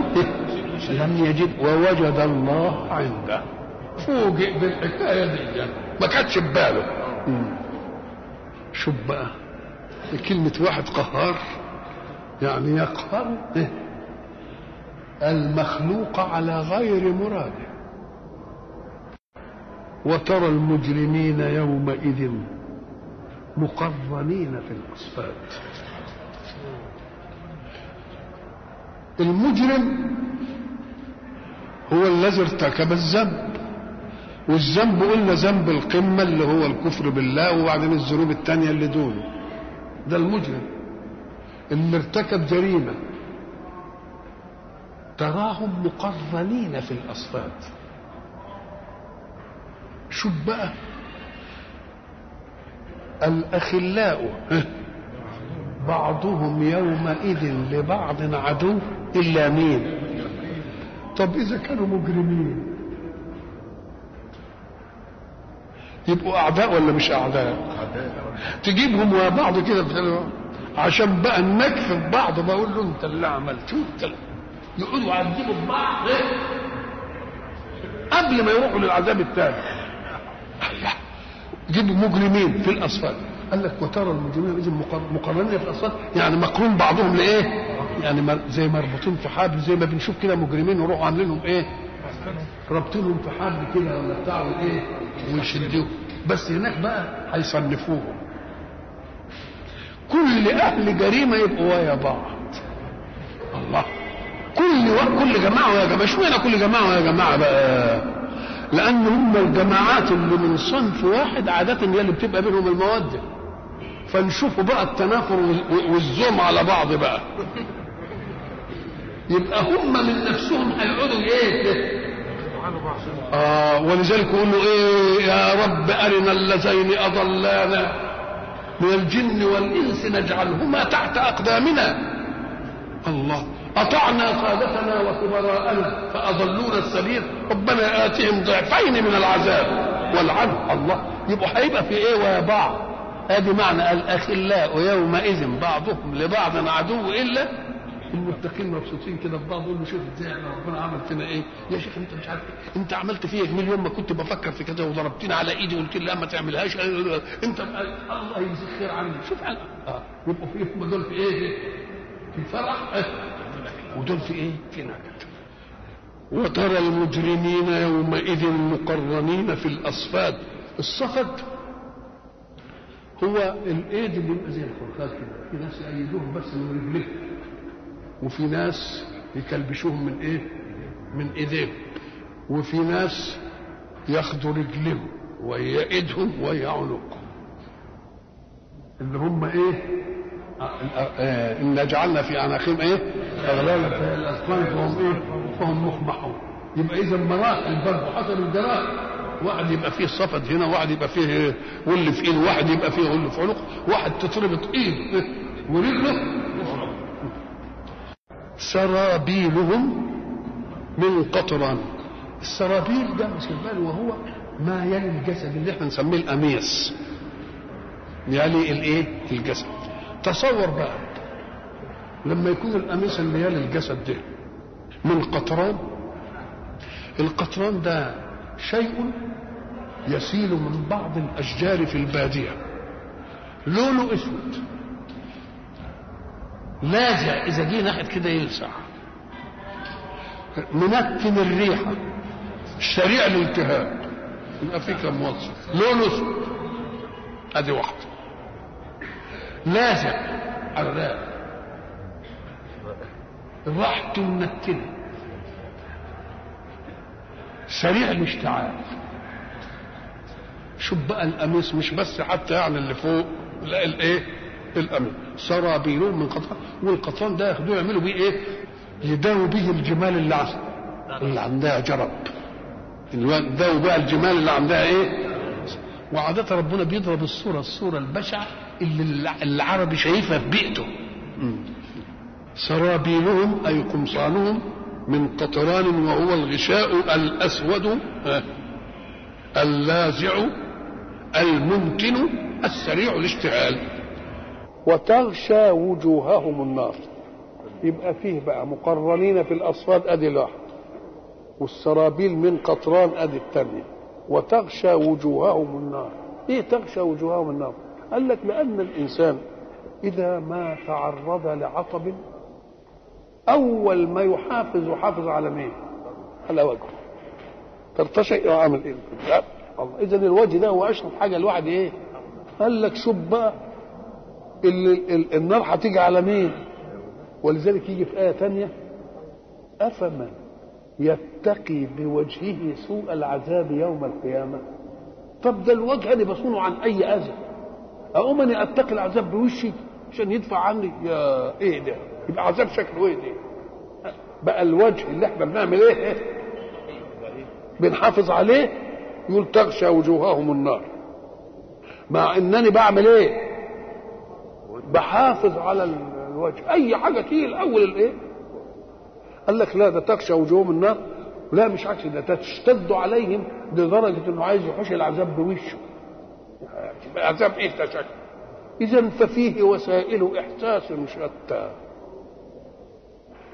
Speaker 1: لم يجد ووجد الله عنده. فوجئ بالحكاية دي ما كانتش في باله. شوف بقى كلمة واحد قهار يعني يقهر؟ المخلوق على غير مراده. وترى المجرمين يومئذ مقرنين في الأصفاد. المجرم هو الذي ارتكب الذنب والذنب قلنا ذنب القمة اللي هو الكفر بالله وبعدين الذنوب التانية اللي دونه. ده المجرم اللي ارتكب جريمة. تراهم مقرنين في الأصفاد. شوف بقى. الأخلاء بعضهم يومئذ لبعض عدو. إلا مين؟ طب إذا كانوا مجرمين. يبقوا أعداء ولا مش أعداء؟ تجيبهم ورا بعض كده عشان بقى نكفي بعض. بقول له أنت اللي عملت. وانت اللي يقولوا يعذبوا بعض. قبل ما يروحوا للعذاب الثاني الله. جيبوا مجرمين في الاصفاد قال لك وترى المجرمين اذا مقرنين في الاصفاد يعني مقرون بعضهم لإيه؟ يعني زي مربوطين في حبل زي ما بنشوف كده مجرمين يروحوا عاملينهم إيه؟ رابطينهم في حبل كده ولا بتاع إيه؟ ويشدوه. بس هناك بقى هيصنفوهم. كل أهل جريمة يبقوا ويا بعض. الله. كل و... كل جماعة ويا جماعة. اشمعنى كل جماعة ويا جماعة بقى؟ لأن هم الجماعات اللي من صنف واحد عادة هي اللي بتبقى بينهم المودة. فنشوفوا بقى التنافر والزوم على بعض بقى. يبقى هم من نفسهم هيقعدوا إيه؟ آه ولذلك يقولوا إيه؟ يا رب أرنا اللذين أضلانا من الجن والإنس نجعلهما تحت أقدامنا. الله أطعنا سادتنا وكبراءنا فأضلونا السبيل. ربنا آتهم ضعفين من العذاب. والعنه الله. يبقوا هيبقى في إيه؟ ويا بعض ادي معنى الاخلاء يومئذ بعضهم لبعض عدو إلا المتقين مبسوطين كده في بعض يقول له شوف إزاي إحنا ربنا عمل فينا إيه؟ يا شيخ أنت مش عارف إيه؟ أنت عملت فيا جميل يوم ما كنت بفكر في كده وضربتني على إيدي وقلت لي لا ما تعملهاش. أنت الله يجزيك خير عني. شوف آه. يبقوا في هم دول في إيه؟ في فرح آه ودول في إيه؟ في نكد وترى المجرمين يومئذ مقرنين في الأصفاد. الصفد هو الإيد اللي بيبقى زي الخرخات كده. في ناس يأيدوهم بس من رجليهم وفي ناس يكلبشوهم من إيه؟ من ايديهم وفي ناس ياخدوا رجلهم ويا ايدهم ويا عنقهم اللي هم إيه؟ آه إن جعلنا في اعناقهم إيه؟ في الاذقان فهم إيه فهم مخمحون. يبقى إذا مراحل برضه حسب الجراح. واحد يبقى فيه صفد هنا واحد يبقى فيه ول في ايده واحد يبقى فيه ول في عنق واحد تتربط ايده ورجله. سرابيلهم من قطران. السرابيل ده مش بالي وهو ما يلي الجسد اللي إحنا نسميه القميص يلي الإيه؟ الجسد. تصور بقى لما يكون القميص اللي يلي الجسد ده من قطران القطران ده شيء يسيل من بعض الأشجار في البادية. لونه إسود. لاذع إذا جه ناحية كده يلسع. منتن الريحه سريع الالتهاب يبقى في كم وصف. لونه إسود. ادي واحدة. لاذع عراق راحته منتنه سريع الاشتعال شوف بقى القميص؟ مش بس حتى يعني اللي فوق لا الايه القميص. سرابيلهم من قطران والقطران ده ياخدوه يعملوا بيه إيه؟ يداووا به الجمال اللي عس... اللي عندها جرب. يداووا بقى الجمال اللي عندها إيه؟ وعادة ربنا بيضرب الصورة الصورة البشعة اللي العربي شايفها في بيئته. سرابيلهم أي قمصانهم من قطران وهو الغشاء الأسود اللاذع الممكن السريع الاشتعال. وتغشى وجوههم النار. يبقى فيه بقى مقرنين في الأصفاد أدي الواحد والسرابيل من قطران أدي الثانية وتغشى وجوههم النار. إيه تغشى وجوههم النار؟ قال لك لأن الإنسان إذا ما تعرض لعطب أول ما يحافظ يحافظ على مين؟ على وجهه. ترتشئ وعامل إيه؟ الله. إذا الوجه ده هو اشرف حاجة الواحد إيه؟ قال لك شوف بقى اللي ال النار هتيجي على مين؟ ولذلك يجي في آية تانية أفمن يتقي بوجهه سوء العذاب يوم القيامة؟ طب ده الوجه أنا بصونه عن أي أذى. أقوم اني أتقي العذاب بوشي عشان يدفع عني؟ يا إيه ده؟ يبقى عذاب شكله إيه ده بقى الوجه اللي إحنا بنعمل إيه؟ بنحافظ عليه يقول تغشى وجوههم النار. مع انني بعمل إيه؟ بحافظ على الوجه. اي حاجة تيجي الأول الايه؟ قال لك لا ده تغشى وجوههم النار. لا مش عكس ده تشتد عليهم لدرجة انه عايز يحوش العذاب بوشه. عذاب إيه ده شكل؟ اذا ففيه وسائل إحساس شتى.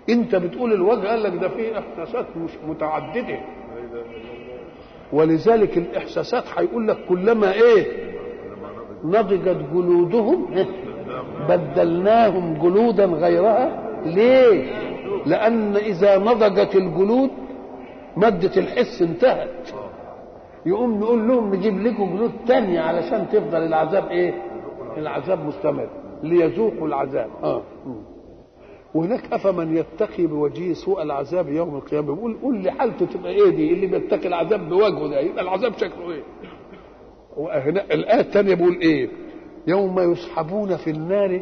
Speaker 1: انت بتقول الوجه قال لك ده فيه إحساسات مش متعددة. ولذلك الإحساسات هيقول لك كلما إيه؟ نضجت جلودهم بدلناهم جلودا غيرها. ليه؟ لأن إذا نضجت الجلود مادة الحس انتهت. يقوم نقول لهم نجيب لكم جلود تانية علشان تفضل العذاب إيه؟ العذاب مستمر. ليذوقوا العذاب. آه. وهناك افمن يتقي بوجهه سوء العذاب يوم القيامة. بيقول قول لي حالته تبقى إيه دي؟ اللي بيتقي العذاب بوجهه ده. يبقى العذاب شكله إيه؟ وهنا الآية الثانية بيقول إيه؟ يوم يسحبون في النار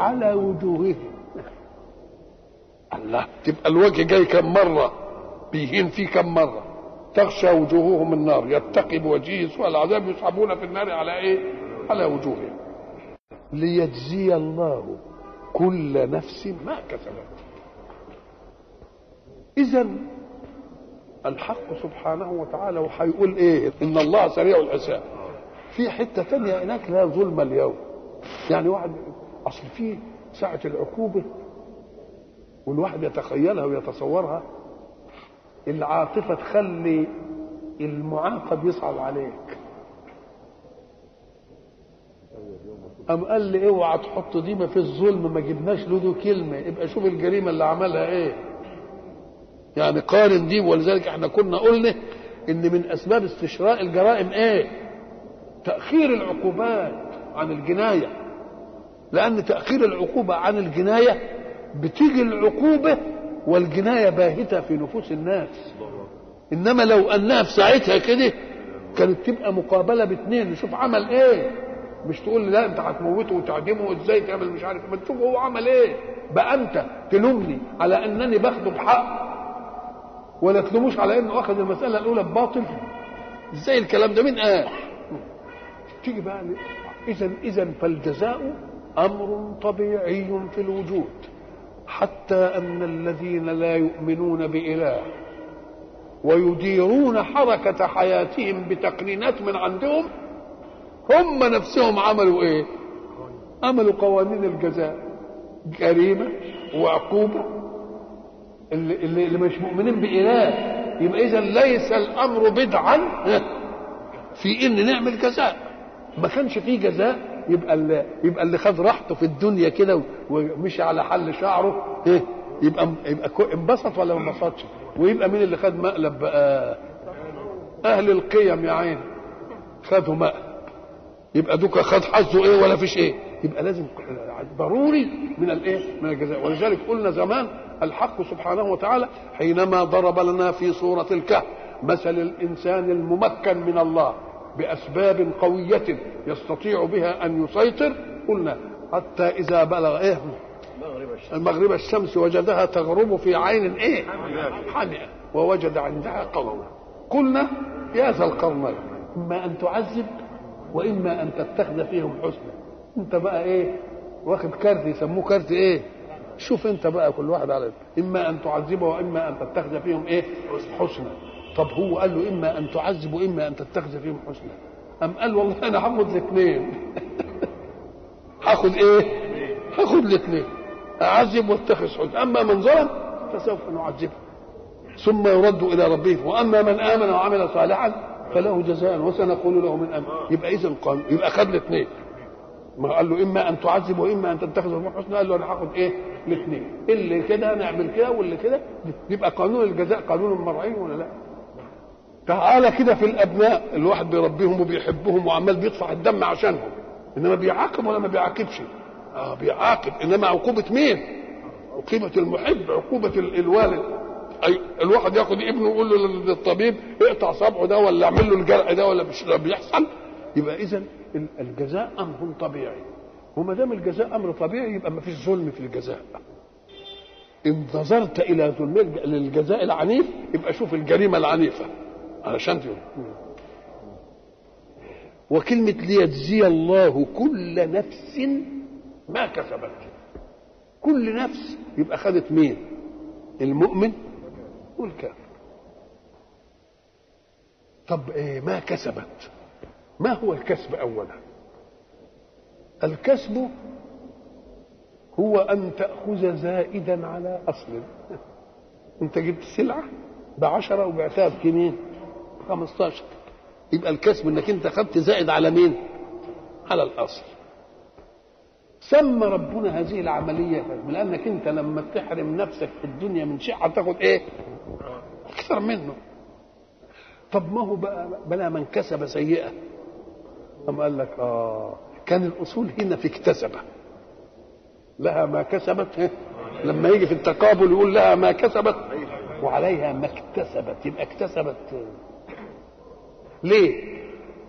Speaker 1: على وجوههم. الله تبقى الوجه جاي كم مرة؟ بيهين فيه كم مرة؟ تغشى وجوههم النار. يتقي بوجهه سوء العذاب يسحبون في النار على إيه؟ على وجوههم. ليجزي الله كل نفس ما كسبت. اذا الحق سبحانه وتعالى وهيقول إيه؟ إن الله سريع الحساب. في حتة ثانية هناك لا ظلم اليوم. يعني واحد أصل في ساعة العقوبة والواحد يتخيلها ويتصورها العاطفة تخلي المعاقب يصعب عليك. أم قال لي اوعى تحط دي ما في الظلم ما جبناش له كلمة. يبقى شوف الجريمة اللي عملها إيه. يعني قارن دي ولذلك إحنا كنا قلنا إن من أسباب استشراء الجرائم إيه؟ تأخير العقوبات عن الجناية. لأن تأخير العقوبة عن الجناية بتيجي العقوبة والجناية باهتة في نفوس الناس. إنما لو انها في ساعتها كده كانت تبقى مقابلة باثنين نشوف عمل إيه. مش تقول لا انت هتموته وتعدمه إزاي تعمل مش عارف ما تشوف هو عمل إيه. بقى أنت تلومني على أنني باخده بحق ولا تلوموش على إنه أخذ المسألة الأولى بباطل؟ إزاي الكلام ده؟ مين قال؟ تيجي بقى اذا اذا فالجزاء أمر طبيعي في الوجود حتى أن الذين لا يؤمنون بإله ويديرون حركة حياتهم بتقنينات من عندهم هم نفسهم عملوا إيه؟ عملوا قوانين الجزاء. جريمة وعقوبة. اللي, اللي, اللي مش مؤمنين بإله. يبقى اذا ليس الأمر بدعا. في إن نعمل جزاء. ما كانش فيه جزاء يبقى اللي يبقى اللي خد راحته في الدنيا كده ومشي على حل شعره. يبقى يبقى انبسط ولا ما انبسطش؟ ويبقى مين اللي خد مقلب؟ بقى أهل القيم يا عين. خدوا مقلب. يبقى دوكا خد حظه إيه ولا فيش إيه؟ يبقى لازم ضروري من الإيه؟ من الجزاء. ولذلك قلنا زمان الحق سبحانه وتعالى حينما ضرب لنا في سوره الكهف مثل الإنسان الممكن من الله بأسباب قوية يستطيع بها أن يسيطر قلنا حتى إذا بلغ إيه؟ المغرب الشمس وجدها تغرب في عين إيه؟ حمئة ووجد عندها قوما قلنا يا ذا القرنين اما أن تعذب وإما أن تتخذ فيهم حسنا. أنت بقى إيه؟ واخد كارت يسموه كارت إيه؟ شوف أنت بقى كل واحد على إما أن تعذبه وإما أن تتخذ فيهم إيه؟ حسنا. طب هو قال له إما أن تعذب وإما أن تتخذ فيهم حسنا. أم قال والله أنا هاخد الاثنين. هاخد إيه؟ هاخد الاثنين. أعذب واتخذ حسنا. أما من ظلم فسوف نعذبه. ثم يرد إلى ربه. وأما من آمن وعمل صالحا فله جزاء وسنقول له من امن يبقى اذا قام يبقى خد الاثنين. ما قال له إما أن تعذب وإما أن تتخذ من حسنى قال له أنا هاخد إيه؟ الاثنين. اللي كده نعمل كده واللي كده. يبقى قانون الجزاء قانون مرعي ولا لا؟ تعالى كده في الأبناء. الواحد بيربيهم وبيحبهم وعمال بيدفع الدم عشانهم. إنما بيعاقب ولا ما بيعاقبش؟ آه بيعاقب. إنما عقوبة مين؟ عقوبة المحب عقوبة الوالد. أي الواحد ياخد ابنه ويقول له للطبيب اقطع صبعه ده ولا اعمل له الجرح ده ولا مش بيحصل. يبقى اذا الجزاء أمر طبيعي. وما دام الجزاء أمر طبيعي يبقى ما فيش ظلم في الجزاء. ان نظرت إلى ظلم للجزاء العنيف يبقى شوف الجريمة العنيفة. علشان تقول. وكلمة ليجزي الله كل نفس ما كسبت. كل نفس يبقى خدت مين؟ المؤمن والكافر طب إيه ما كسبت. ما هو الكسب اولا؟ الكسب هو أن تأخذ زائدا على أصل. أنت جبت سلعة بعشرة وبعتها بكمين 15 يبقى الكسب إنك أنت خدت زائد على مين؟ على الأصل. سمى ربنا هذه العملية لأنك أنت لما تحرم نفسك في الدنيا من شيء هتاخد إيه؟ أكثر منه. طب ما هو بقى بلا من كسب سيئة. أم قال لك آه كان الأصول هنا في اكتسبة. لها ما كسبت لما يجي في التقابل يقول لها ما كسبت وعليها ما اكتسبت يبقى اكتسبت ليه؟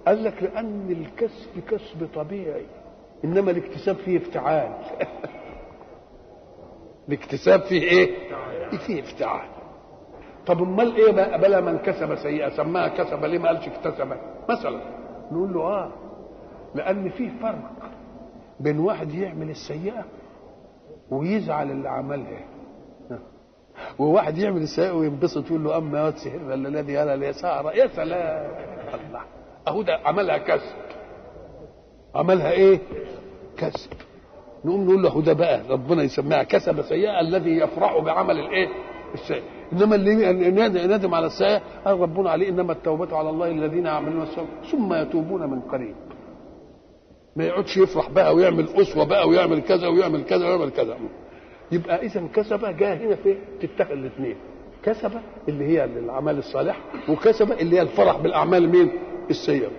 Speaker 1: قال لك لأن الكسب كسب طبيعي إنما الاكتساب فيه افتعال. الاكتساب فيه إيه؟ فيه افتعال. طب أمال إيه بقى؟ بلا من كسب سيئة سماها كسب ليه ما قالش اكتسب؟ مثلا. نقول له آه لأن في فرق بين واحد يعمل السيئة ويزعل اللي عملها. وواحد يعمل السيئة وينبسط يقول له أما واد سهر الذي يرى اليسار. يا سلام. الله. أهو ده عملها كسب. عملها إيه؟ كسب. نقوم نقول له ده بقى ربنا يسميها كسب سيئة الذي يفرح بعمل الإيه؟ السيئه إنما اللي ندم على السيئه قال ربنا عليه إنما التوبة على الله الذين يعملون السوء ثم يتوبون من قريب. ما يقعدش يفرح بقى ويعمل أسوة بقى ويعمل كذا ويعمل كذا ويعمل كذا. يبقى اذا كسبة جاء هنا في تتخذ الاثنين. كسبة اللي هي الاعمال الصالحة وكسبة اللي هي الفرح بالأعمال مين؟ السيئة.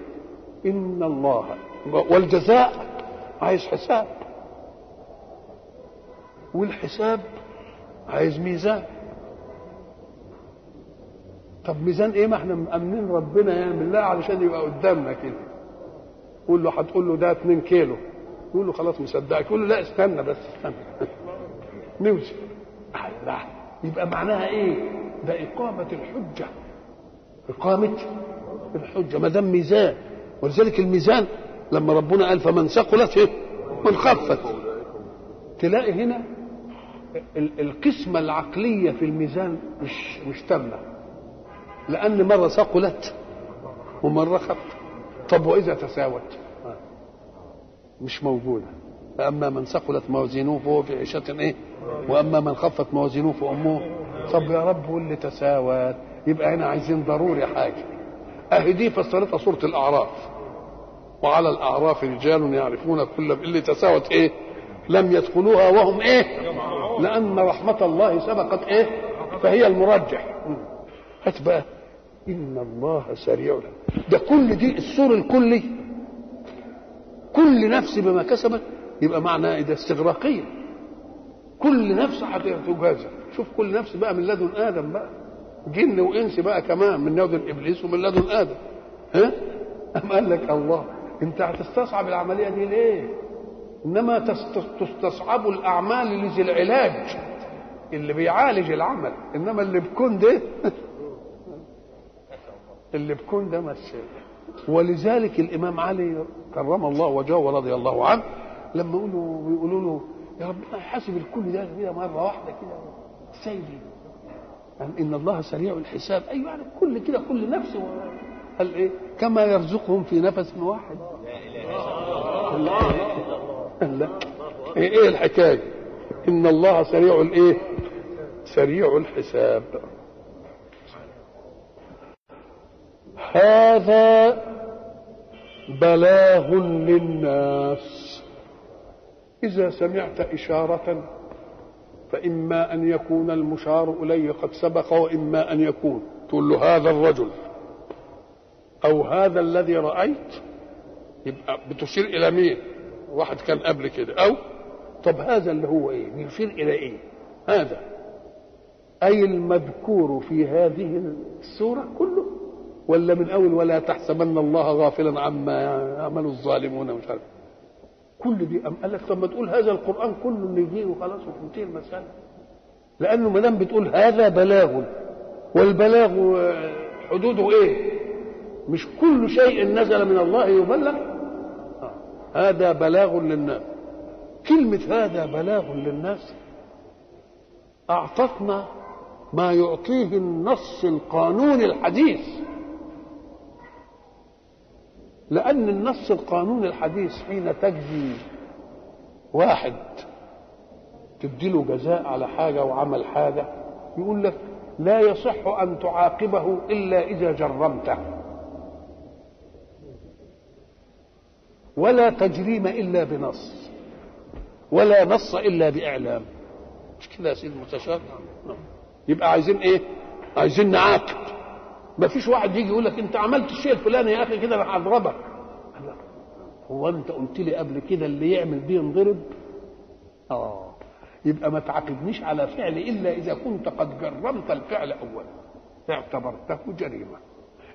Speaker 1: إن الله والجزاء عايز حساب. والحساب عايز ميزان. طب ميزان إيه؟ ما إحنا مأمنين ربنا يعمل لها علشان يبقى قدامنا كده. قول له هتقول له ده 2 كيلو. يقول له خلاص مصدقك. يقول له لا استنى بس استنى. نوزن الله. يبقى معناها إيه؟ ده إقامة الحجة. إقامة الحجة. ما دام ميزان. ولذلك الميزان لما ربنا قال فمن ثقلت من خفت. تلاقي هنا القسمة العقلية في الميزان مش مش تامة لأن مرة ثقلت ومرة خفت. طب وإذا تساوت؟ مش موجودة. فأما من ثقلت موازينه فهو في عيشة إيه؟ وأما من خفت موازينه فأمه طب يا رب واللي تساوت؟ يبقى هنا عايزين ضروري حاجة. أهي دي فسرتها سورة الأعراف. وعلى الأعراف رجال يعرفون كل اللي تساوت إيه؟ لم يدخلوها وهم إيه؟ لأن رحمة الله سبقت إيه؟ فهي المرجح هات بقى. إن الله سريع ده كل دي السور الكلي. كل نفس بما كسبت يبقى معنى إيه ده؟ استغراقية. كل نفس هتجازى شوف كل نفس بقى من لدن آدم بقى. جن وإنس بقى كمان من لدن إبليس ومن لدن آدم. ها؟ أم قال لك الله؟ أنت هتستصعب العملية دي ليه؟ إنما تستصعب الأعمال لذي العلاج اللي بيعالج العمل. إنما اللي بكون ده اللي بكون ده مش ولذلك الإمام علي كرم الله وجهه ورضي الله عنه لما يقولوا بيقولوا له يا ربنا حاسب الكل ده كده مرة واحدة كده سيدي قال إن الله سريع الحساب. أيوه يعني كل كده كل نفس قال إيه؟ كما يرزقهم في نفس واحد. لا إيه, إيه الحكاية؟ إن الله سريع الايه سريع الحساب. هذا بلاغ للناس. إذا سمعت إشارة فإما أن يكون المشار إليه قد سبق وإما أن يكون. تقول له هذا الرجل أو هذا الذي رأيت؟ يبقى بتشير إلى مين؟ واحد كان قبل كده. أو طب هذا اللي هو إيه؟ بيشير إلى إيه؟ هذا. أي المذكور في هذه السورة كله؟ ولا من أول ولا تحسبن الله غافلا عما يعمل الظالمون مش عارف. كل دي أم قال لك طب ما تقول هذا القرآن كله اللي يجي وخلاص وتنتهي المسألة. لأنه ما دام بتقول هذا بلاغ والبلاغ حدوده إيه؟ مش كل شيء نزل من الله يبلغ. آه. هذا بلاغ للناس. كلمة هذا بلاغ للناس. أعطتنا ما يعطيه النص القانوني الحديث. لأن النص القانوني الحديث حين تجزي واحد تديله جزاء على حاجة وعمل حاجة يقول لك لا يصح أن تعاقبه إلا إذا جرمته. ولا تجريم إلا بنص ولا نص إلا بإعلام. مش كده يا سيدي المستشار يبقى عايزين إيه؟ عايزين نعاقب. ما فيش واحد يجي يقول لك أنت عملت الشيء الفلاني يا أخي كده أنا هضربك هو أنت قلت لي قبل كده اللي يعمل بيه انضرب؟ آه. يبقى ما تعاقبنيش على فعل إلا إذا كنت قد جرمت الفعل اولا. اعتبرته جريمة.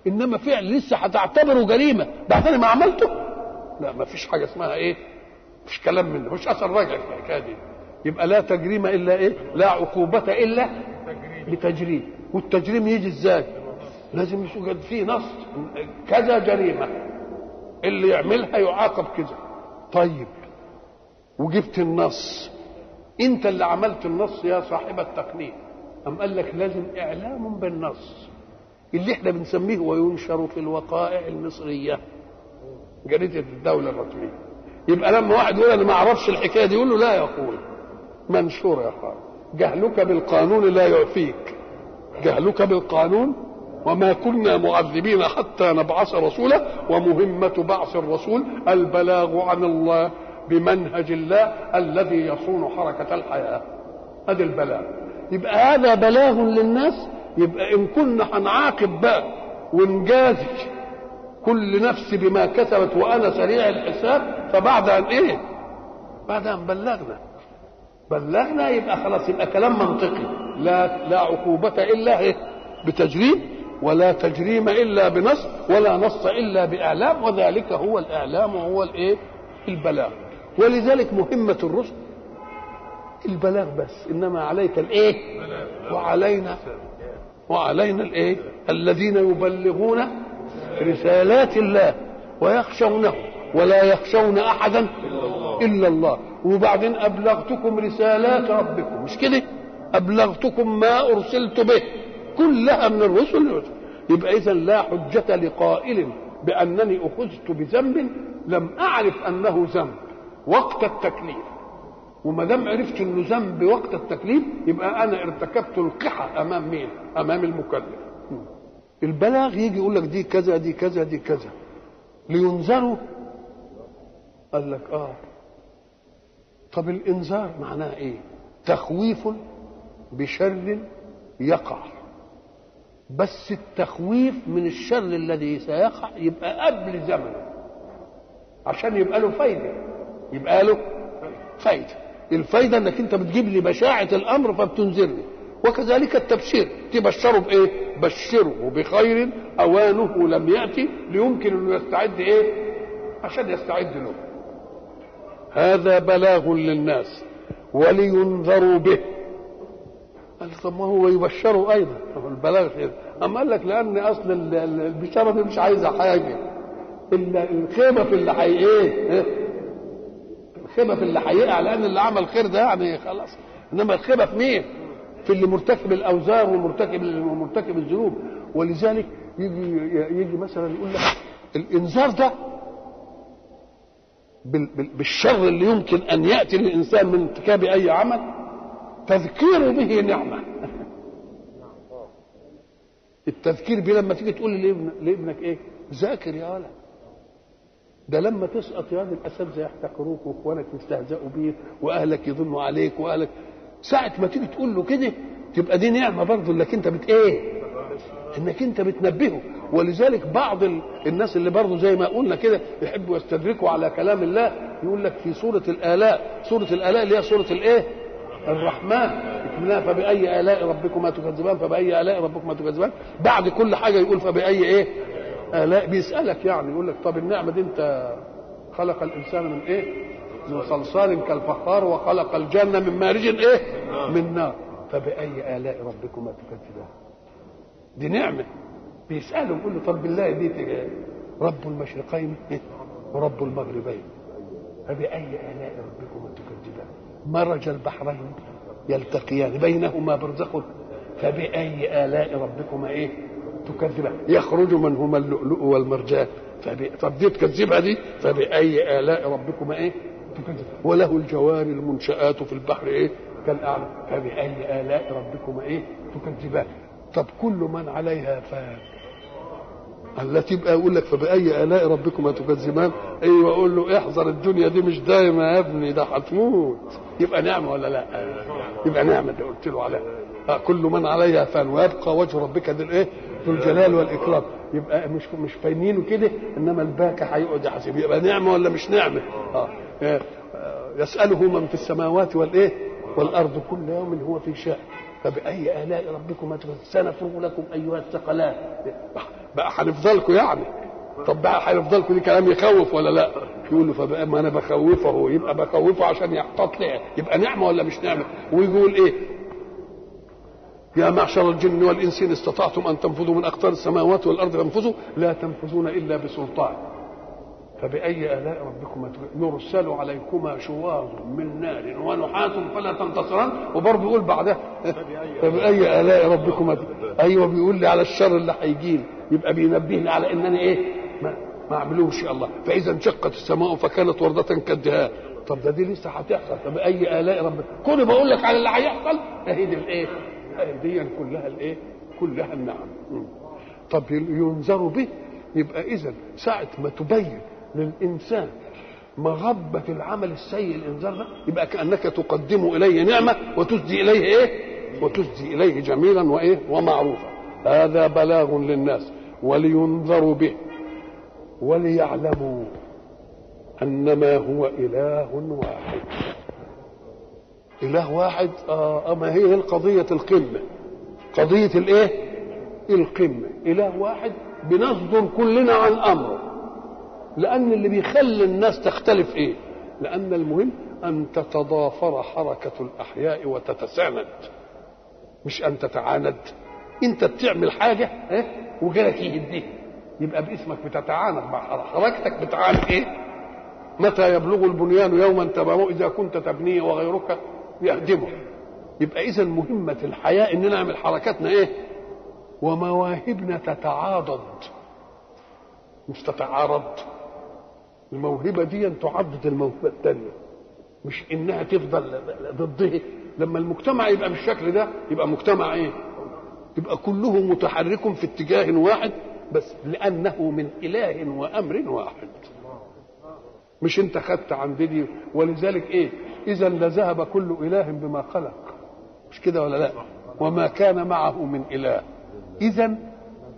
Speaker 1: إنما فعل لسه هتعتبره جريمة. بعدين ما عملته. لا ما فيش حاجة اسمها إيه؟ مش كلام منه مش أثر رجع في الحكاية دي. يبقى لا تجريم إلا إيه؟ لا عقوبة إلا بتجريم والتجريم يجي إزاي؟ لازم يوجد فيه نص كذا جريمة. اللي يعملها يعاقب كذا. طيب وجبت النص. أنت اللي عملت النص يا صاحب التقنين. أم قال لك لازم إعلام بالنص؟ اللي إحنا بنسميه وينشر في الوقائع المصرية. جريدة الدولة الرسمية يبقى لما واحد يقول أنا ما أعرفش الحكاية دي يقول له لا أخوي منشور يا أخوي جهلك بالقانون لا يعفيك. جهلك بالقانون وما كنا معذبين حتى نبعث رسولا ومهمة بعث الرسول البلاغ عن الله بمنهج الله الذي يصون حركة الحياة. هذا البلاغ. يبقى هذا بلاغ للناس. يبقى إن كنا هنعاقب بقى ونجازي كل نفس بما كسبت وأنا سريع الحساب فبعد أن إيه بعد أن بلغنا بلغنا يبقى خلاص يبقى كلام منطقي لا لا عقوبة إلا إيه؟ بتجريم ولا تجريم إلا بنص ولا نص إلا بإعلام وذلك هو الإعلام وهو الإيه؟ البلاغ ولذلك مهمة الرسل البلاغ بس إنما عليك الإيه؟ وعلينا وعلينا الإيه؟ الذين يبلغون رسالات الله ويخشونه ولا يخشون أحدا إلا الله. وبعدين أبلغتكم رسالات ربكم. مش كده؟ أبلغتكم ما أرسلت به. كلها من الرسل. يبقى إذا لا حجة لقائل بأنني أخذت بذنب لم أعرف أنه ذنب. وقت التكليف. وما دام عرفت إنه ذنب وقت التكليف يبقى أنا ارتكبت القحة أمام مين؟ أمام المكلف. البلاغ يجي يقول لك دي كذا دي كذا دي كذا. لينذروا؟ قال لك آه. طب الإنذار معناه إيه؟ تخويف بشر يقع. بس التخويف من الشر الذي سيقع يبقى قبل زمنه. عشان يبقى له فايدة. يبقى له فايدة. الفايدة إنك أنت بتجيب لي بشاعة الأمر فبتنذرني. وكذلك التبشير. تبشره بايه بشره بخير. أوانه لم ياتي ليمكن أنه يستعد إيه؟ عشان يستعد له. هذا بلاغ للناس ولينذروا به. قال طب ما هو يبشروا أيضا؟ البلاغ كده أما قال لك لأن أصل البشارة دي مش عايزة حاجة. إلا الخيبه في اللي حي إيه؟ الخيبه في اللي هيقع لأن اللي عمل خير ده يعني خلاص. إنما الخيبه في مين؟ في اللي مرتكب الأوزار ومرتكب ومرتكب الذنوب. ولذلك يجي يجي مثلا يقول لك الإنذار ده بالشر اللي يمكن أن يأتي للإنسان من ارتكاب أي عمل تذكير به نعمة. التذكير به لما تيجي تقول لابنك إيه؟ ذاكر يا ولد. ده لما تسقط يا الاساتذه يحتقروك وإخوانك يستهزئوا بيك وأهلك يظنوا عليك وأهلك ساعة ما تيجي تقول له كده تبقى دي نعمة برضه إنك أنت بت إيه؟ إنك أنت بتنبهه. ولذلك بعض الناس اللي برضه زي ما قلنا كده يحبوا يستدركوا على كلام الله يقول لك في سورة الآلاء سورة الآلاء اللي هي سورة الإيه؟ الرحمن. فبأي آلاء ربكما تكذبان؟ فبأي آلاء ربكما تكذبان؟ بعد كل حاجة يقول فبأي إيه؟ آلاء. بيسألك يعني يقول لك طب النعمة دي أنت خلق الإنسان من إيه؟ من صلصال كالفخار وخلق الجنة من مارج إيه؟ من نار. فبأي آلاء ربكما تكذبان؟ دي نعمة. بيسأله يقول له طب بالله دي رب المشرقين ورب المغربين. فبأي آلاء ربكما تكذبان؟ مرج البحرين يلتقيان بينهما برزخ. فبأي آلاء ربكما إيه؟ تكذبان؟ يخرج منهما اللؤلؤ والمرجان. فبي... طب دي تكذبها دي؟ فبأي آلاء ربكما إيه؟ وله الجوار المنشآت في البحر إيه؟ كالأعلى. فبأي آلاء ربكما إيه؟ تكذبان. طب كل من عليها فان. التي يبقى يقول لك فبأي آلاء ربكما تكذبان؟ أيوه أقول له احذر الدنيا دي مش دايمة يا ابني ده هتموت. يبقى نعمة ولا لا؟ يبقى نعمة اللي قلت له عليها آه كل من عليها فان. ويبقى وجه ربك ذي الإيه؟ ذو الجلال والإكرام. يبقى مش مش فاينينه كده إنما الباكى هيقعد يحاسب. يبقى نعمة ولا مش نعمة؟ آه. يسأله من في السماوات والإيه؟ والأرض كل يوم هو في شأن. فبأي آلاء ربكما سنفرغ لكم أيها الثقلان؟ بقى هنفضلكم يعني. طب بقى هنفضلكم دي كلام يخوف ولا لا؟ يقول له فبقى ما أنا بخوفه يبقى بخوفه عشان يحتاط ليه يبقى نعمة ولا مش نعمة؟ ويقول إيه؟ يا معشر الجن والإنس إن استطعتم أن تنفذوا من أقطار السماوات والأرض فانفذوا لا تنفذون إلا بسلطان. فبأي آلاء ربكما يرسل عليكما شواظ من نار ونحاس فلا تنتصران وبرضه يقول بعدها فبأي آلاء ربكما أيوه بيقول لي على الشر اللي هيجيني يبقى بينبهني على إن أنا إيه؟ ما, ما أعملوش الله. فإذا انشقت السماء فكانت وردة كالدهان. طب ده دي لسه هتحصل. فبأي آلاء ربك كوني بقول لك على اللي هيحصل. أهي دي الإيه؟ دي كلها الإيه؟ كلها النعم. طب ينذر به. يبقى إذا ساعة ما تبين للإنسان مغبة العمل السيء الإنذار ده يبقى كأنك تقدم إليه نعمة وتسدي إليه إيه؟ وتسدي إليه جميلا وإيه؟ ومعروفا. هذا بلاغ للناس ولينذروا به وليعلموا أنما هو إله واحد. إله واحد؟ آه أما هي القضية القمة. قضية الإيه؟ القمة. إله واحد؟ بنصدر كلنا عن امره لأن اللي بيخلي الناس تختلف إيه؟ لأن المهم أن تتضافر حركة الأحياء وتتساند. مش أن تتعاند. أنت بتعمل حاجة إيه؟ وغيرك يهديها يبقى باسمك بتتعاند مع حركتك. بتعاند إيه؟ متى يبلغ البنيان يوما تمامه إذا كنت تبنيه وغيرك يهدمه. يبقى اذا مهمة الحياة ان نعمل حركاتنا إيه؟ ومواهبنا تتعاضد. مش تتعارض. الموهبة دي تعضد الموهبة الثانية مش إنها تفضل ضده. لما المجتمع يبقى بالشكل ده يبقى مجتمع إيه؟ يبقى كله متحرك في اتجاه واحد بس لأنه من إله وأمر واحد. مش أنت خدت عن دي ولذلك إيه؟ إذا لذهب كل إله بما خلق. مش كده ولا لا؟ وما كان معه من إله. اذا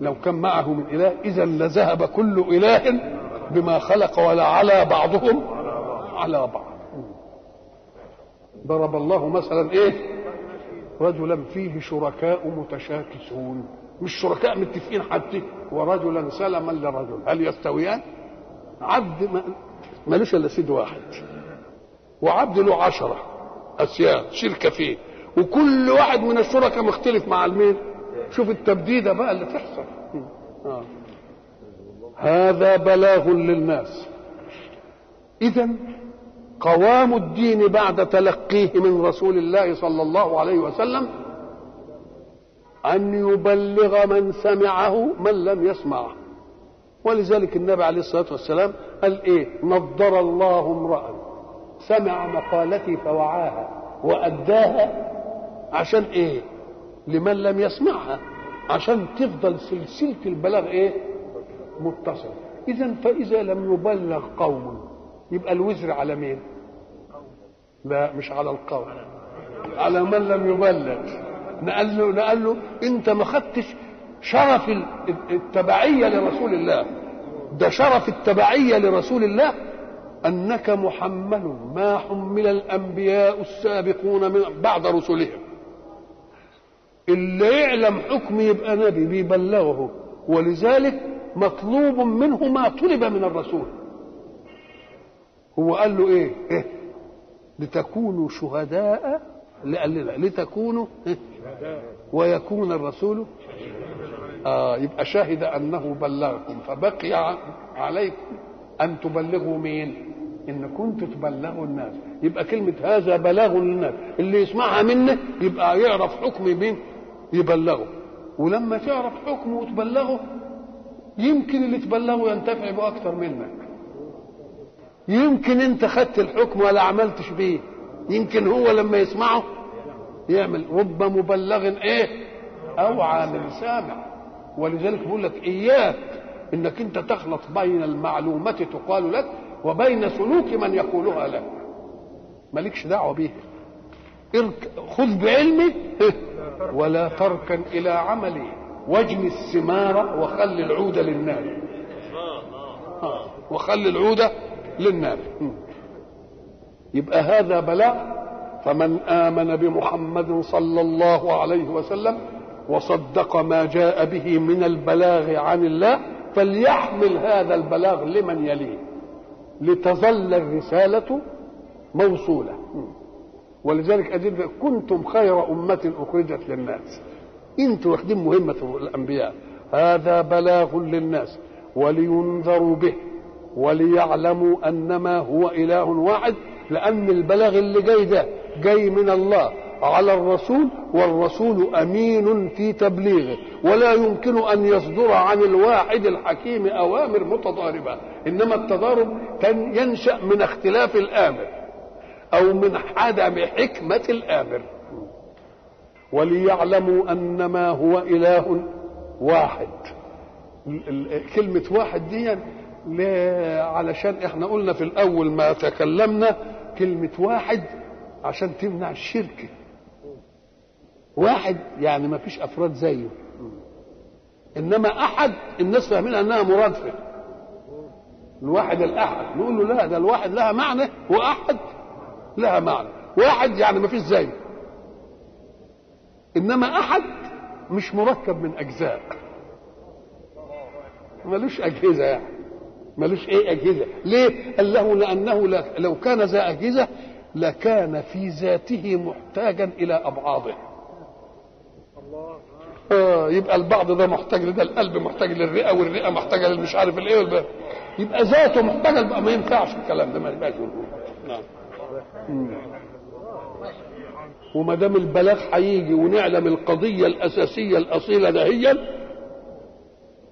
Speaker 1: لو كان معه من إله اذا لذهب كل إله بما خلق ولا على بعضهم على بعض. ضرب الله مثلا إيه؟ رجلا فيه شركاء متشاكسون. مش شركاء متفقين حتى. ورجلا سلما لرجل. هل يستويان؟ عبد مالوش إلا سيد واحد. وعبد له عشرة أسياد شركة فيه. وكل واحد من الشركاء مختلف مع المين؟ شوف التبديدة بقى اللي تحصل. هذا بلاغ للناس. إذا قوام الدين بعد تلقيه من رسول الله صلى الله عليه وسلم أن يبلغ من سمعه من لم يسمعه ولذلك النبي عليه الصلاة والسلام قال إيه؟ نضر الله امرأ سمع مقالتي فوعاها وأداها عشان إيه؟ لمن لم يسمعها عشان تفضل سلسلة البلاغ إيه؟ متصل. إذا فإذا لم يبلغ قوم يبقى الوزر على مين؟ لا مش على القوم. على من لم يبلغ. نقال له نقال له أنت ما خدتش شرف التبعية لرسول الله. ده شرف التبعية لرسول الله. أنك محمل ما حمل الأنبياء السابقون من بعد رسلهم. اللي يعلم حكم يبقى نبي بيبلغه. ولذلك مطلوب منه ما طلب من الرسول. هو قال له إيه, إيه؟ لتكونوا شهداء لتكونوا إيه؟ ويكون الرسول آه يبقى شهد أنه بلغكم. فبقي عليكم أن تبلغوا مين؟ إن كنتوا تبلغوا الناس. يبقى كلمة هذا بلاغ للناس. اللي يسمعها منه يبقى يعرف حكم مين؟ يبلغه. ولما تعرف حكمه وتبلغه يمكن اللي تبلغه ينتفع به منك. يمكن أنت خدت الحكم ولا عملتش بيه. يمكن هو لما يسمعه يعمل. رب مبلغ إيه؟ اوعى من سامع. ولذلك بيقول لك إياك إنك أنت تخلط بين المعلومة تقال لك وبين سلوك من يقولها لك. مالكش دعوة بيه. خذ بعلمي ولا تركن إلى عملي. واجني الثمار وخل العود للنار. وخل العود للنار. يبقى هذا بلاء. فمن آمن بمحمد صلى الله عليه وسلم وصدق ما جاء به من البلاغ عن الله فليحمل هذا البلاغ لمن يليه. لتظل الرسالة موصولة. ولذلك أجل كنتم خير أمة أخرجت للناس. أنتوا واخدين مهمة الأنبياء. هذا بلاغ للناس ولينذروا به وليعلموا أنما هو إله واحد لأن البلاغ اللي جاي ده جاي من الله على الرسول والرسول أمين في تبليغه. ولا يمكن أن يصدر عن الواحد الحكيم أوامر متضاربة. إنما التضارب ينشأ من اختلاف الآمر أو من عدم حكمة الآمر. وليعلموا أنما هو إله واحد. كلمة واحد دي علشان إحنا قلنا في الأول ما تكلمنا كلمة واحد عشان تمنع الشرك. واحد يعني ما فيش أفراد زيه. إنما أحد الناس فاهمين أنها مرادفه الواحد الأحد. نقول له لا ده الواحد لها معنى واحد لها معنى. واحد يعني ما فيش زيه. إنما أحد مش مركب من أجزاء. ملوش أجهزة يعني. ملوش إيه أجهزة. ليه؟ قال له لأنه لو كان ذا أجهزة لكان في ذاته محتاجا إلى أبعاضه. آه يبقى البعض ده محتاج لده القلب محتاج للرئة والرئة محتاجة للمش عارف الإيه والبقى. يبقى ذاته محتاجة ما ينفعش الكلام ده ما ينفعش نعم. وما دام البلاغ هيجي ونعلم القضية الأساسية الأصيلة دهيا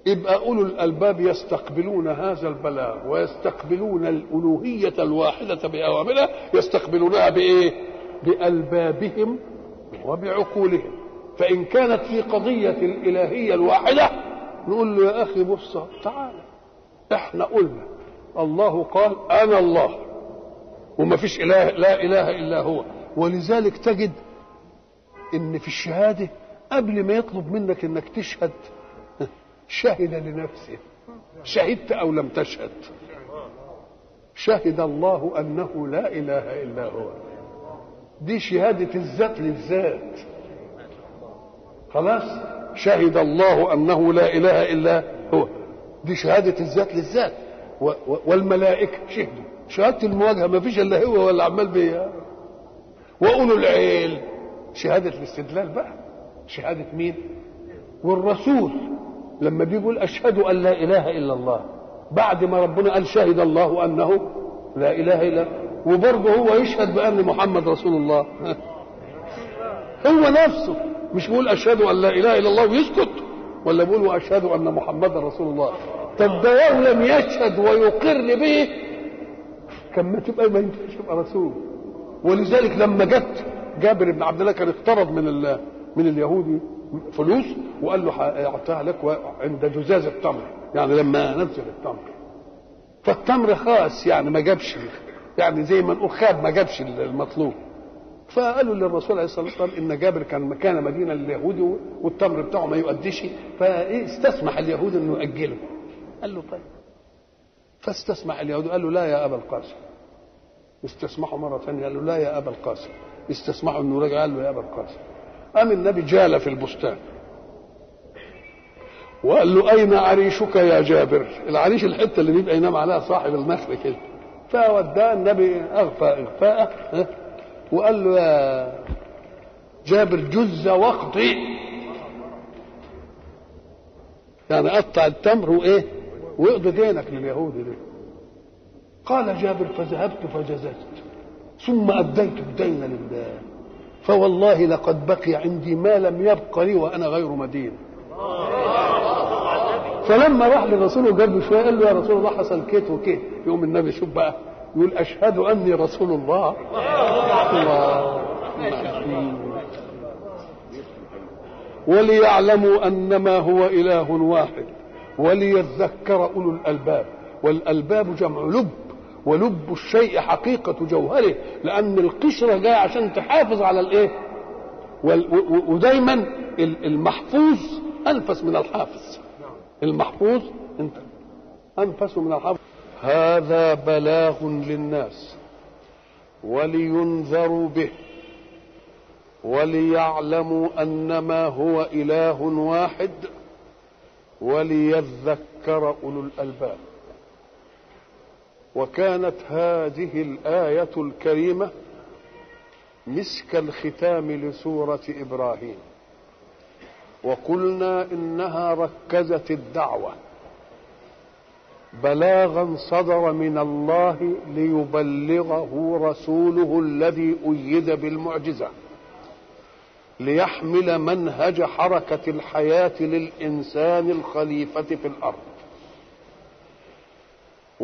Speaker 1: يبقى أولو الألباب يستقبلون هذا البلاغ ويستقبلون الألوهية الواحدة باوامرها يستقبلونها بإيه؟ بألبابهم وبعقولهم. فإن كانت في قضية الإلهية الواحدة نقول له يا أخي بص تعالى إحنا قلنا الله قال أنا الله. وما فيش إله لا إله إلا هو. ولذلك تجد إن في الشهادة قبل ما يطلب منك إنك تشهد شهد لنفسه. شهدت أو لم تشهد. شهد الله أنه لا إله إلا هو. دي شهادة الذات للذات. خلاص؟ شهد الله أنه لا إله إلا هو. دي شهادة الذات للذات. والملائكة شهدوا. شهادة المواجهة ما فيش إلا هو ولا عمال بيها. وأولو العيل. شهادة الاستدلال بقى. شهادة مين؟ والرسول. لما بيقول أشهد أن لا إله إلا الله. بعد ما ربنا قال شهد الله أنه لا إله إلا وبرضه هو يشهد بأن محمد رسول الله. هو نفسه. مش بيقول أشهد أن لا إله إلا الله ويسكت. ولا بيقول وأشهد أن محمدا رسول الله. طب ده لو لم يشهد ويقر به كان ما تبقى ما ينفعش يبقى رسول. ولذلك لما جت جابر بن عبد الله كان اقترض من من اليهودي فلوس وقال له اعطيها لك عند جزاز التمر يعني لما نزل التمر. فالتمر خاص يعني ما جابش يعني زي ما نقول خاب ما جابش المطلوب. فقالوا للرسول عليه الصلاة والسلام إن جابر كان مكان مدينة لليهودي والتمر بتاعه ما يؤديش. فاستسمح اليهود إنه ياجله قال له طيب. فاستسمح اليهود قال له لا يا أبا القاسم. استسمحوا مرة ثانية قال له لا يا أبا القاسم. استسمحوا إنه رجع قال له يا أبا القاسم. قام النبي جال في البستان. وقال له أين عريشك يا جابر؟ العريش الحتة اللي بيبقى ينام عليها صاحب النخل كده. فوداه النبي أغفى اغفاء ها؟ وقال له يا جابر جز وقطي يعني قطع التمر وإيه؟ واقضي دينك لليهودي ده قال جابر فذهبت فجززت. ثم اديت الدين لله. فوالله لقد بقي عندي ما لم يبق لي وأنا غير مدين. فلما راح للرسول وجاب شوية قال له يا رسول الله حصل كيت وكيت. يوم النبي شوف بقى يقول أشهد أني رسول الله. الله. وليعلموا انما هو إله واحد وليذكر أولو الألباب. والألباب جمع لب. ولب الشيء حقيقة جوهره لأن القشرة جاية عشان تحافظ على الإيه؟ ودايما ال- المحفوظ أنفس من الحافظ. المحفوظ أنت أنفس من الحافظ. هذا بلاغ للناس ولينذروا به وليعلموا أنما إله إله واحد وليذكر أولو الألباب. وكانت هذه الآية الكريمة مسك الختام لسورة إبراهيم. وقلنا إنها ركزت الدعوة. بلاغا صدر من الله ليبلغه رسوله الذي أيد بالمعجزة. ليحمل منهج حركة الحياة للإنسان الخليفة في الأرض.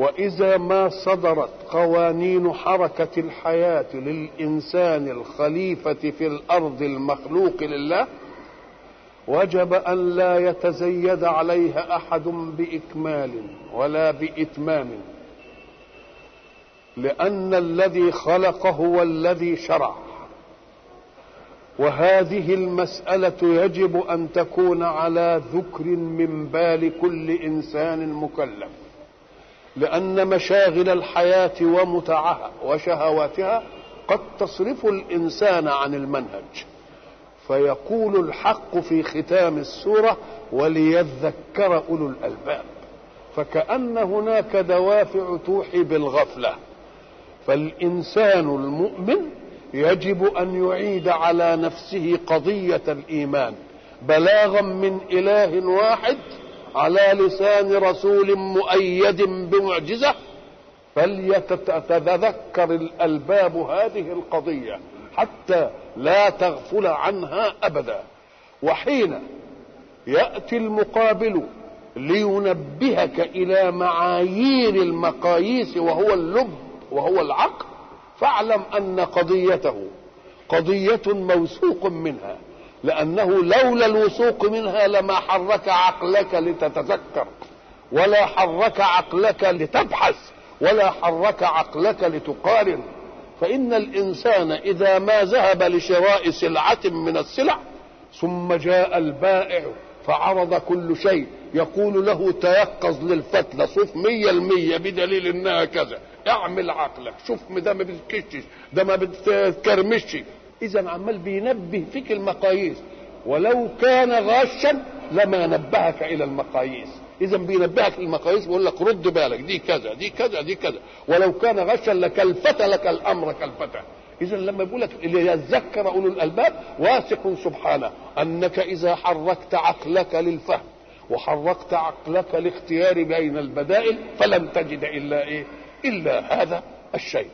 Speaker 1: وإذا ما صدرت قوانين حركة الحياة للإنسان الخليفة في الأرض المخلوق لله وجب أن لا يتزيد عليها أحد بإكمال ولا بإتمام لأن الذي خلق هو الذي شرع. وهذه المسألة يجب أن تكون على ذكر من بال كل إنسان مكلف. لأن مشاغل الحياة ومتعها وشهواتها قد تصرف الإنسان عن المنهج. فيقول الحق في ختام السورة وليذكر أولو الألباب. فكأن هناك دوافع توحي بالغفلة. فالإنسان المؤمن يجب أن يعيد على نفسه قضية الإيمان بلاغا من إله واحد على لسان رسول مؤيد بمعجزة فليتذكر الألباب هذه القضية حتى لا تغفل عنها أبدا. وحين يأتي المقابل لينبهك إلى معايير المقاييس وهو اللب وهو العقل فاعلم أن قضيته قضية موثوق منها. لأنه لولا الوثوق منها لما حرك عقلك لتتذكر ولا حرك عقلك لتبحث ولا حرك عقلك لتقارن. فإن الإنسان إذا ما ذهب لشراء سلعة من السلع ثم جاء البائع فعرض كل شيء يقول له تيقظ للفتلة صف مية المية بدليل إنها كذا. اعمل عقلك شوف ده ما بتكشش ده ما بتكرمش اذا عمال بينبه فيك المقاييس. ولو كان غاشا لما نبهك إلى المقاييس. اذا بينبهك المقاييس بيقول لك رد بالك دي كذا دي كذا دي كذا. ولو كان غشا لكلفت لك الأمر كلفته اذا لما بيقول لك ليذكر أولو الألباب واثق سبحانه أنك إذا حركت عقلك للفهم وحركت عقلك لاختيار بين البدائل فلن تجد إلا إيه؟ إلا هذا الشيء.